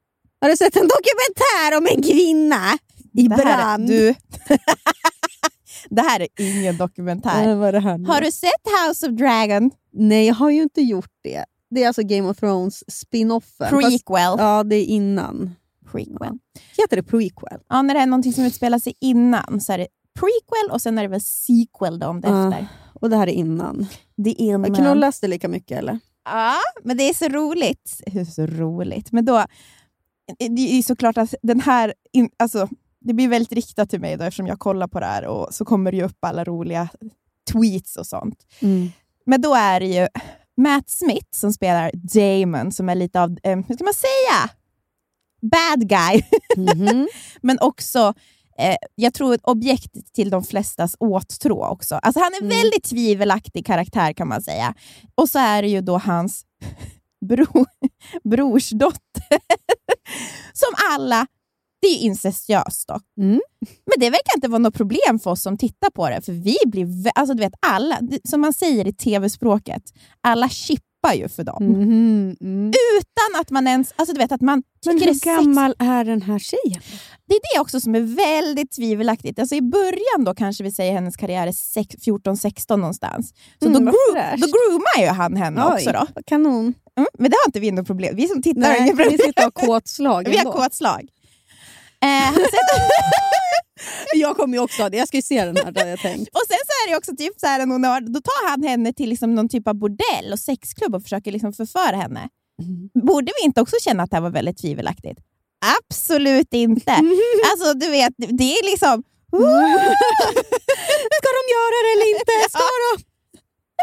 Har du sett en dokumentär om en kvinna i det här, brand? du, det här är ingen dokumentär. Här? Har du sett House of Dragon? Nej, jag har ju inte gjort det. Det är alltså Game of Thrones spin-offen. Fast, Prequel. ja, det är innan. Prequel. Heter det prequel? Ja, när det är någonting som utspelar sig innan så är det prequel och sen är det väl sequel då om det Ja. efter. Och det här är innan. Det är innan. Knullas det lika mycket eller? Ja, men det är så roligt. Det är så roligt. Men då, det är såklart att den här, in, alltså, det blir väldigt riktat till mig då, eftersom jag kollar på det här och så kommer det ju upp alla roliga tweets och sånt. Men då är det ju Matt Smith som spelar Damon, som är lite av, eh, hur ska man säga? Bad guy. Mhm. Men också, eh, jag tror ett objekt till de flestas åtrå också. Alltså han är en Mm. väldigt tvivelaktig karaktär kan man säga. Och så är det ju då hans bro, brorsdotter. som alla, det är ju incestuöst då. Mm. Men det verkar inte vara något problem för oss som tittar på det, för vi blir, alltså du vet alla, som man säger i tv-språket, alla chippar ju för dem. Mhm, mm. Utan att man ens, alltså du vet att man Men är hur sex gammal är den här tjejen? det är det också som är väldigt tvivelaktigt. Alltså I början då kanske vi säger hennes karriär är sex- 14-16 någonstans. Så Mm, då, gro- då groomar ju han henne Oj, också. Då. Kanon. Mm, men det har inte vi något problem Vi som tittar har Nej, inget problem. vi sitter och har kåtslag Vi har kåtslag. Eh, Jag kommer ju också ha det. Jag ska ju se den här, där jag tänkt. och sen så är det också typ så här, hon har, då tar han henne till liksom någon typ av bordell och sexklubb och försöker liksom förföra henne. Borde vi inte också känna att det här var väldigt tvivelaktigt? Absolut inte. Alltså du vet, det är liksom... Ska de göra det eller inte? Ska de?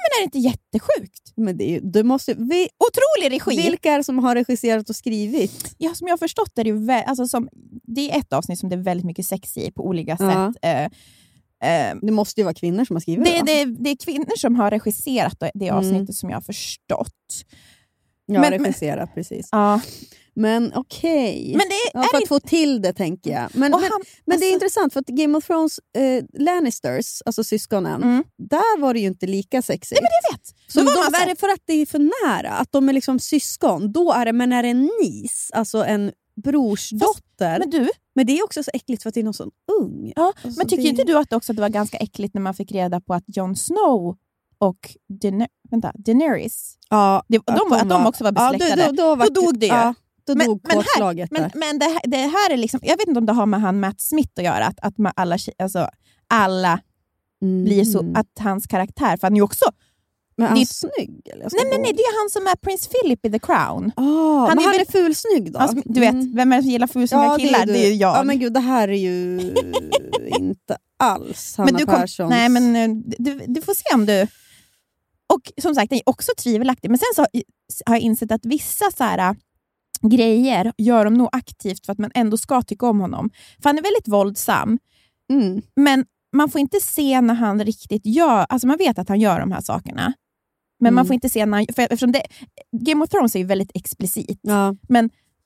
Men är det inte jättesjukt? Men det du måste, vi, Otrolig regi! vilka är det som har regisserat och skrivit? Ja, som jag har förstått är det ju vä- alltså som, det är ett avsnitt som det är väldigt mycket sex i på olika sätt. Eh, Det måste ju vara kvinnor som har skrivit det, va? det, det är kvinnor som har regisserat det- det Mm. avsnittet som jag har förstått. Ja, men- regisserat precis. Ja. Men okej. Men det Ja, för att inte... få till det tänker jag. Men, men, han, men det är alltså- intressant för att Game of Thrones, eh, Lannisters, alltså syskonen, Mm. där var det ju inte lika sexigt. Jag vet. Så Då var de, är det för att det är för nära? Att de är liksom syskon? Då är det, men är det en nis, alltså en brorsdotter? Men du, Men det är också så äckligt för att det är någon sån ung. ja, Alltså, men tycker det- inte du att, också att det var ganska äckligt när man fick reda på att Jon Snow och Daener- vänta, Daenerys, Ja, det, de, att de också var besläktade? Ja, då, då, var- Då dog det ju. Ja, då Men- dog men här- kåtslaget Men, men det, här- det här är liksom, jag vet inte om det har med han Matt Smith att göra, att, att man alla, alltså, alla blir så, Mm. att hans karaktär, för han är ju också, Men är han det- snygg? Eller? Nej men nej, det är han som är prins Philip i The Crown. Ah, Han han, är men han väl- är fulsnygg då? Alltså, du vet, Mm. vem är det som gillar fulsnygga Ja, killar? du. Det är ju jag. Ja, men gud, det här är ju inte alls Hanna Men du kom- Perssons... Nej, men eh, du, du får se om du... Och som sagt, den är också tvivelaktig. Men sen så har jag insett att vissa så här, grejer gör de nog aktivt för att man ändå ska tycka om honom. För han är väldigt våldsam, Mm. men man får inte se när han riktigt gör... Alltså man vet att han gör de här sakerna. Men man Mm. får inte se när han... För eftersom det, Game of Thrones är ju väldigt explicit. Ja.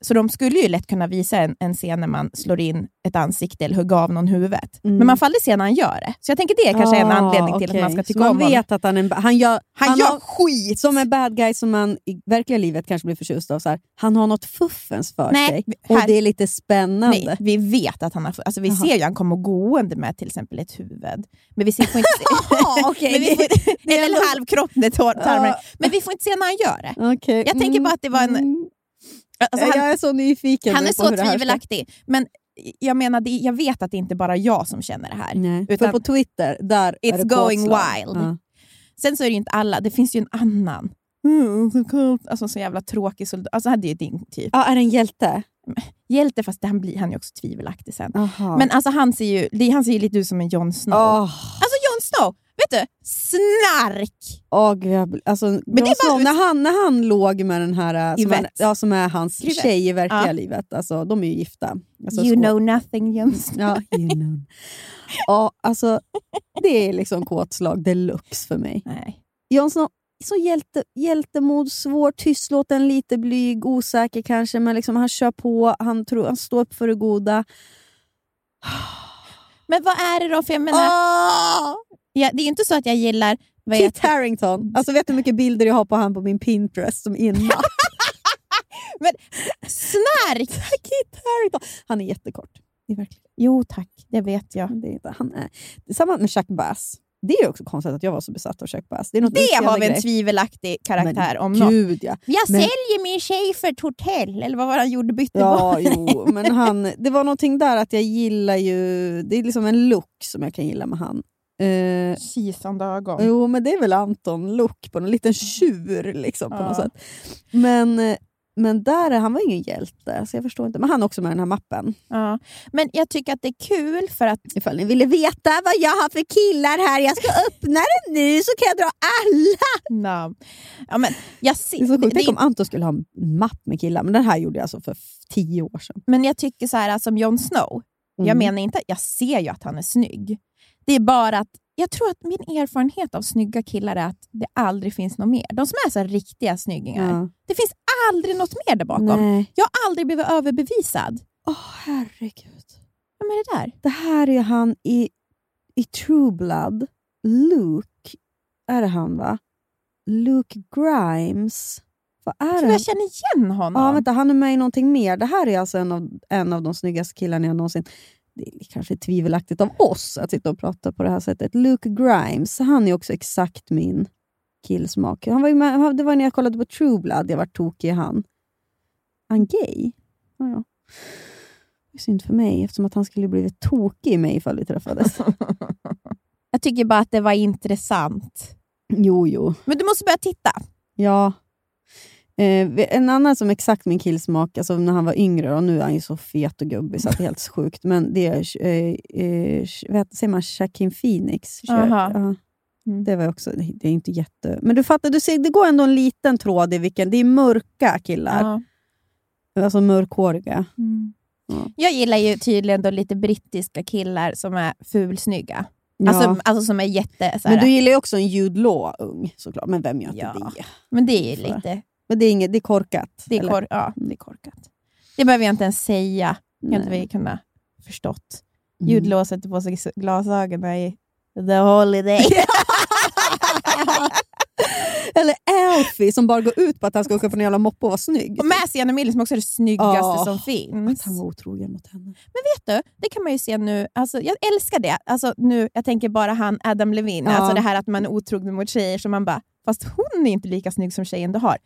Så de skulle ju lätt kunna visa en, en scen när man slår in ett ansikte eller hugger av någon huvudet. Mm. Men man får aldrig se när han gör det. Så jag tänker det är kanske en Ah, anledning till att okej. man ska tycka man om honom. vet att han är en, han gör, Han, han gör har- skit! Som en bad guy som man i verkliga livet kanske blir förtjust av. Så här, han har något fuffens för Nej, sig vi- och här- det är lite spännande. Nej, vi vet att han har... Alltså vi Jaha. ser ju han kommer gående med till exempel ett huvud. Men vi ser, får inte se, men vi får, det är eller en halv kropp med. Ja. Men vi får inte se när han gör det. Okej. Jag tänker bara att det var en- Mm. Alltså han, jag är så nyfiken han är så tvivelaktig. Men jag menar, det, jag vet att det inte bara är jag som känner det här. Nej. Utan- För på Twitter, där är It's det going påslag. wild. Ja. Sen så är det ju inte alla, det finns ju en annan Mm, så coolt. Alltså så jävla tråkig soldat. Alltså han är ju din typ. Ja, är det en hjälte? Hjälte fast han blir han är också tvivelaktig sen. Aha. Men alltså han ser ju, han ser ju lite ut som en Jon Snow. Åh, Alltså Jon Snow, vet du? Snark! åh, gud, jag alltså, det är Jon bara- när, han, när han låg med den här äh, som, han, ja, som är hans Yvette. tjej i verkliga Ja. livet, alltså, de är ju gifta. Alltså, you skål. know nothing Snow. Ja, you know. ja, alltså, det är liksom kåtslag deluxe för mig. Nej. Jon Snow, så hjälte, hjältemod, svår, tystlåten, lite blyg, osäker kanske, men liksom han kör på, han, tror, han står upp för det goda. Men vad är det då? För jag menar, Ah! Ja, det är inte så att jag gillar... Vad Kit heter, Harington. Alltså vet du hur mycket bilder jag har på han på min Pinterest som innan? snark! Kit Harington. Han är jättekort. Det är verkligen, Jo tack, det vet jag. det är inte, han är. Samma med Chuck Bass. Det är också konstigt att jag var så besatt av Chuck Bass. Det, är något Det har vi en grej. tvivelaktig karaktär om Men något. gud ja. Jag men- säljer min tjej för ett hotell, eller vad var han gjorde? Bytte Ja, jo, men han, det var någonting där att jag gillar ju... Det är liksom en look som jag kan gilla med han. Eh, Kisande ögon. jo, men det är väl Anton-look på en liten tjur liksom, på Ja. något sätt. Men, men där är han var ingen hjälte, så jag förstår inte. Men han är också med i den här mappen. Ja. Men jag tycker att det är kul för att Ifall ni ville veta vad jag har för killar här, jag ska öppna den nu så kan jag dra alla! namn. Ja, men jag ser, Det är så sjukt. Tänk om Anton skulle ha en mapp med killar, men den här gjorde jag alltså för tio år sedan. Men jag tycker så här, som Jon Snow, jag Mm. menar inte, jag ser ju att han är snygg. Det är bara att jag tror att min erfarenhet av snygga killar är att det aldrig finns något mer. De som är så riktiga snyggingar. Ja. Det finns aldrig något mer där bakom. Nej. Jag har aldrig blivit överbevisad. Åh herregud. Vem är det där? Det här är han i, i True Blood. Luke. Är det han va? Luke Grimes. Vad är Jag tror jag känner igen honom. Ja, vänta, han är med i någonting mer. Det här är alltså en av, en av de snyggaste killarna jag någonsin... Det är kanske tvivelaktigt av oss att sitta och prata på det här sättet. Luke Grimes, han är också exakt min killsmak. Han var ju med, det var när jag kollade på True Blood jag var tokig i han. Han gay? Ja, ja. Det är synd för mig eftersom att han skulle blivit tokig i mig ifall vi träffades. Jag tycker bara att det var intressant. jo, jo. Men du måste börja titta. Ja. Eh, en annan som exakt min killsmak, alltså när han var yngre, och nu är han ju så fet och gubbig så det är helt sjukt, men det är, eh, eh, heter- säger man, Shaquin Phoenix. Aha. Mm. Det var också, det är inte jätte... Men du fattar, du ser, det går ändå en liten tråd i vilken, det är mörka killar, Ja. alltså mörkhåriga. Mm. Ja. Jag gillar ju tydligen då lite brittiska killar som är fulsnygga. Ja. Alltså, alltså som är jätte... Så här, men du gillar ju också en Jude Law ung såklart, men vem gör inte Ja. det? men det är ju lite... Men det är, inget, det är korkat. Det är, kor, ja, det är korkat. Det behöver jag inte ens säga. Det kan inte vi kunna förstått. Mm. Ljudlås sätter på sig glasögonen i The Holiday. Eller Alfie som bara går ut på att han ska åka på en jävla moppe och vara snygg. Och med Sienna Miller som också är det snyggaste Ja. som Att finns. han var otrogen mot henne. Vet du, det kan man ju se nu. Alltså, jag älskar det. Alltså, nu, jag tänker bara han Adam Levine. Ja. Alltså det här att man är otrogen mot tjejer som man bara, fast hon är inte lika snygg som tjejen du har.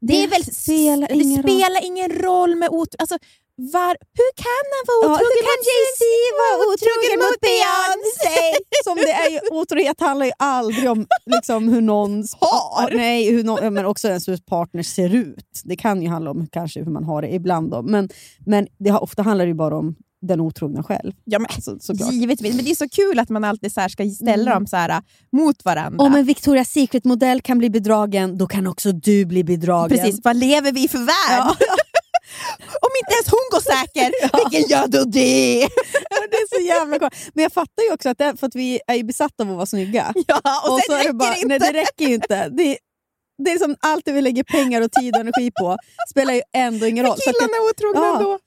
Det, Det är väl, spelar det ingen roll. spelar ingen roll med otro... Alltså, var, hur kan han vara Ja, otrogen hur kan Jay-Z vara otrogen mot Beyoncé? Som det är ju, otrohet handlar ju aldrig om liksom, hur någons Har. Nej, hur någon, ja, men också ens hur partner ser ut. Det kan ju handla om kanske hur man har det ibland. Då. Men, men det ofta handlar det ju bara om den otrogna själv. Ja, men, Så, såklart. Givetvis, men det är så kul att man alltid så ska ställa Mm. dem så här, äh, mot varandra. Om en Victoria's Secret-modell kan bli bedragen, då kan också du bli bedragen. Precis, vad lever vi för värld? Om inte ens hon går säker, vilken gör då det? det är så jävla kort. Men jag fattar ju också att det för att vi är besatta av att vara snygga. Ja, och, Och så är räcker det bara, det inte. nej det räcker inte. Det, det är som allt det vi lägger pengar och tid och energi på spelar ju ändå ingen roll. Så att Killarna är otrogna Ja. ändå.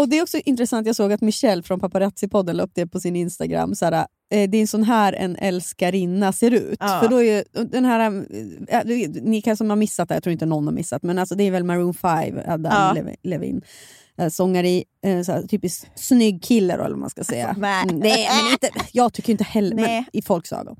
och Det är också intressant, jag såg att Michelle från Paparazzi-podden la upp det på sin Instagram. Såhär, eh, det är en sån här en älskarinna ser ut. Ja. För då är den här, eh, ni kanske har missat det, jag tror inte någon har missat, men alltså det är väl Maroon 5, Adam Ja. Levi- Levin. eh, Sångare i, såhär, typiskt snygg kille då, eller vad man ska säga. Nej. Mm, nej men inte, jag tycker inte heller, i folks ögon.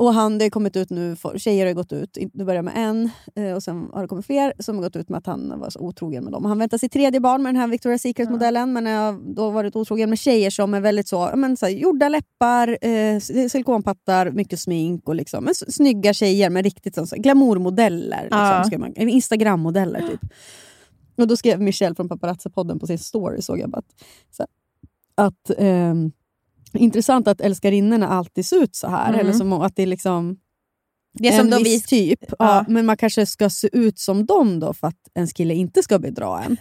Och han, det har kommit ut nu, tjejer har gått ut, det börjar med en eh, och sen har det kommit fler som har gått ut med att han var så otrogen med dem. Han väntar sitt tredje barn med den här Victoria's Secret-modellen men har då varit otrogen med tjejer som är väldigt så, men, så här, gjorda läppar, eh, silikonpattar, mycket smink och liksom, men, snygga tjejer med riktigt så, så, glamourmodeller. Liksom, eller Instagram-modeller typ. Och då skrev Michelle från Paparazzi-podden på sin story, såg jag bara att, så här, att ehm, intressant att älskarinnorna alltid ser ut så här. Mm. Eller som att det är liksom Det är en viss vi... typ. Ja. Ja. men man kanske ska se ut som dem då för att ens kille inte ska bedra en.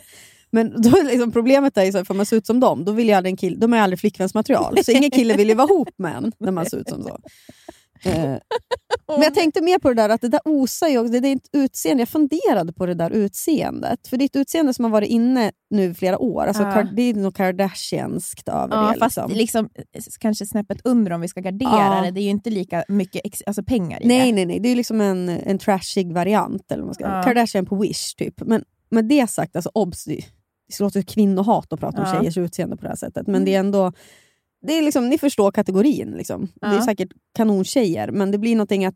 Men då liksom problemet är ju för man ser ut som dem, då vill jag aldrig en kille, de är aldrig flickvänsmaterial. Så ingen kille vill ju vara ihop med en när man ser ut som så. Eh, men jag tänkte mer på det där att det där osar ju också, det, är ett utseende. Jag funderade på det där utseendet. För ett utseende som har varit inne nu flera år. Alltså, Ja. Det är något Kardashianskt över Ja, det. fast Liksom. liksom, eh, kanske snäppet under om vi ska gardera Ja. det. Det är ju inte lika mycket ex, alltså pengar i Nej, det. nej, nej. Det är liksom en, en trashig variant. Eller vad man ska. Ja. Kardashian på Wish, typ. Men med det sagt, alltså, obs, det låter kvinnohat att prata om Ja. Mm. tjejers utseende på det här sättet. Men det är ändå... Det är liksom, ni förstår kategorin. Liksom. Det är Ja. säkert kanontjejer, men det blir någonting att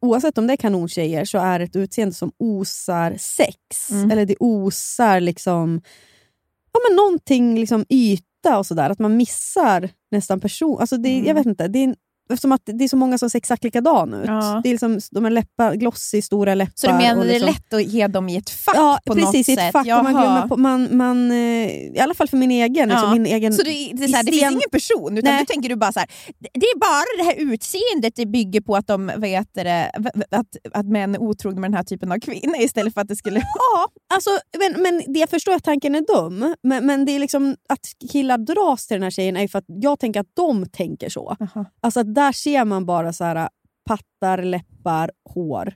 oavsett om det är kanontjejer så är det ett utseende som osar sex. Mm. Eller det osar liksom, ja, men någonting liksom yta och sådär. Att man missar nästan person. Alltså det, Mm. Jag vet inte. Det är, eftersom att det är så många som ser exakt likadana ut. Ja. Det är liksom, de är läppar, glossy, stora läppar. Så du menar och det är liksom, lätt att ge dem i ett fack Ja, på precis. något I ett fack. Man glömmer på, man, man, eh, I alla fall för min egen. Liksom, Ja. min egen Så det, det, är så här, det finns ingen person, utan Nej. du tänker du bara så här, det är bara det här utseendet det bygger på att, de, vet det, att, att män är otrogna med den här typen av kvinnor istället för att det skulle... Ja, alltså, men, men det jag förstår att tanken är dum, men, men det är liksom att killar dras till den här tjejen är för att jag tänker att de tänker så. Alltså att där ser man bara så här pattar, läppar, hår.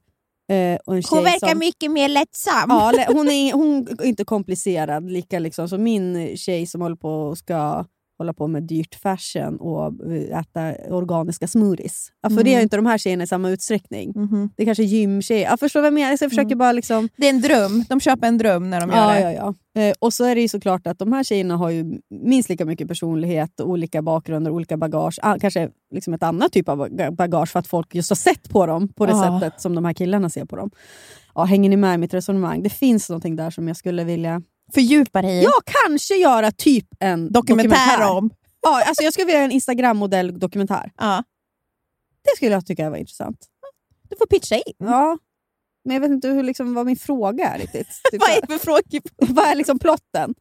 Eh, en tjej som, mycket mer lättsam. ja, hon, är, hon är inte komplicerad lika liksom som min tjej som håller på och ska hålla på med dyrt fashion och eh, äta organiska smoothies. Ja, för det är ju inte de här tjejerna i samma utsträckning. Mhm. Det är kanske gymtjejer. Jag förstår vad jag menar. Så jag försöker bara liksom... Det är en dröm, de köper en dröm när de gör Ja, det. ja, ja. Eh, och så är det ju såklart att de här tjejerna har ju minst lika mycket personlighet, olika bakgrunder, olika bagage. Ah, kanske liksom ett annat typ av baga- bagage för att folk just har sett på dem på det Ja. sättet som de här killarna ser på dem. Ja, hänger ni med i mitt resonemang? Det finns någonting där som jag skulle vilja... Fördjupa dig i. Ja, kanske göra typ en Dokumentär om. Ja, alltså jag skulle vilja göra en Instagram-modell-dokumentär. Ja. Det skulle jag tycka var intressant. Du får pitcha in. Ja. Men jag vet inte hur, liksom, vad min fråga är riktigt. Typ Vad är det för frågor? vad är liksom plotten?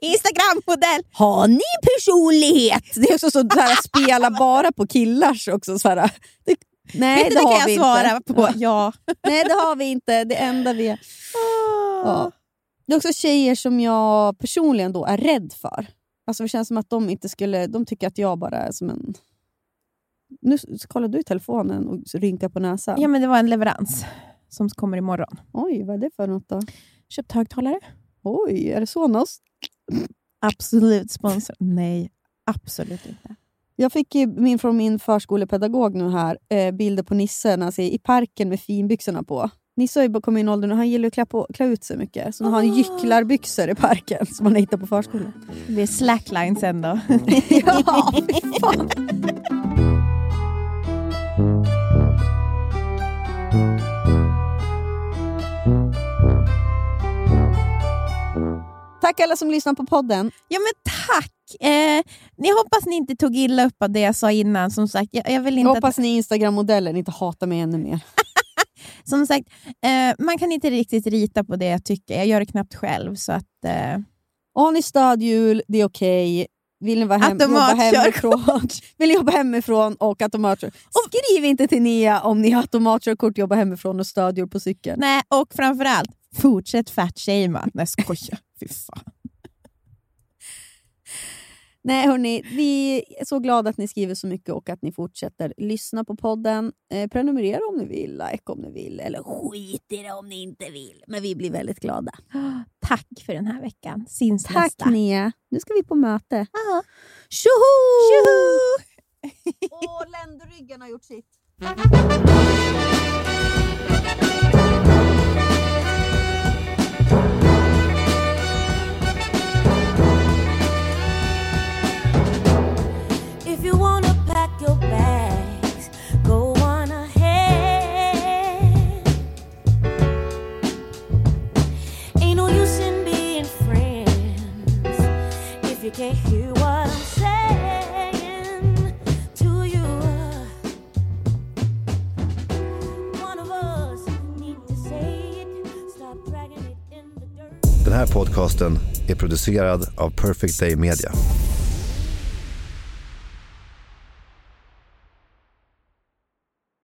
Instagram-modell! har ni personlighet? Det är också så, här, spela bara på killars också. Så här. Det, nej, Vet det, det har kan vi jag svara inte. på. Ja. Nej, det har vi inte. Det enda vi är. Ja. Det är också tjejer som jag personligen då är rädd för. Alltså det känns som att de inte skulle... De tycker att jag bara är som en... Nu kollar du i telefonen och rynkar på näsan. ja, men det var en leverans som kommer imorgon. Oj, vad är det för något då? Köpt högtalare. Oj, är det Sonos? Absolut sponsor. Nej, absolut inte. Jag fick min, från min förskolepedagog nu här eh, bilder på Nisse när han ser i parken med finbyxorna på. Nisse har ju kommit i en ålder och han gillar att klä, på, klä ut sig mycket. Så nu har han gycklarbyxor i parken som han har hittat på förskolan. Det blir slacklines ändå. ja, fy fan. Tack alla som lyssnar på podden. Ja men tack! Eh, ni hoppas ni inte tog illa upp av det jag sa innan. Som sagt, jag, jag vill Jag inte att, hoppas ni Instagram-modeller inte hatar mig ännu mer. som sagt eh, man kan inte riktigt rita på det jag tycker. Jag gör det knappt själv. Så att, eh, Har ni stödhjul, det är okej. Vill ni vara hem, jobba hemifrån, vill jobba hemifrån och automatkörkort. Skriv inte till Nia om ni har automatkörkort, jobba hemifrån och stödhjul på cykeln. nej, och framförallt, fortsätt fatshamea. Nej, skoja. Fy fan. Nej hörni, vi är så glada att ni skriver så mycket och att ni fortsätter lyssna på podden. Eh, prenumerera om ni vill, like om ni vill, eller skit i det om ni inte vill. Men vi blir väldigt glada. Tack för den här veckan. Syns Tack nästa. Nia. Nu ska vi på möte. Tjoho! Tjoho! Åh, ländryggen har gjort sitt. You can't hear what I'm saying to you. One of us need to say it. Stop dragging it in the dirt. Den här podcasten är producerad av Perfect Day Media.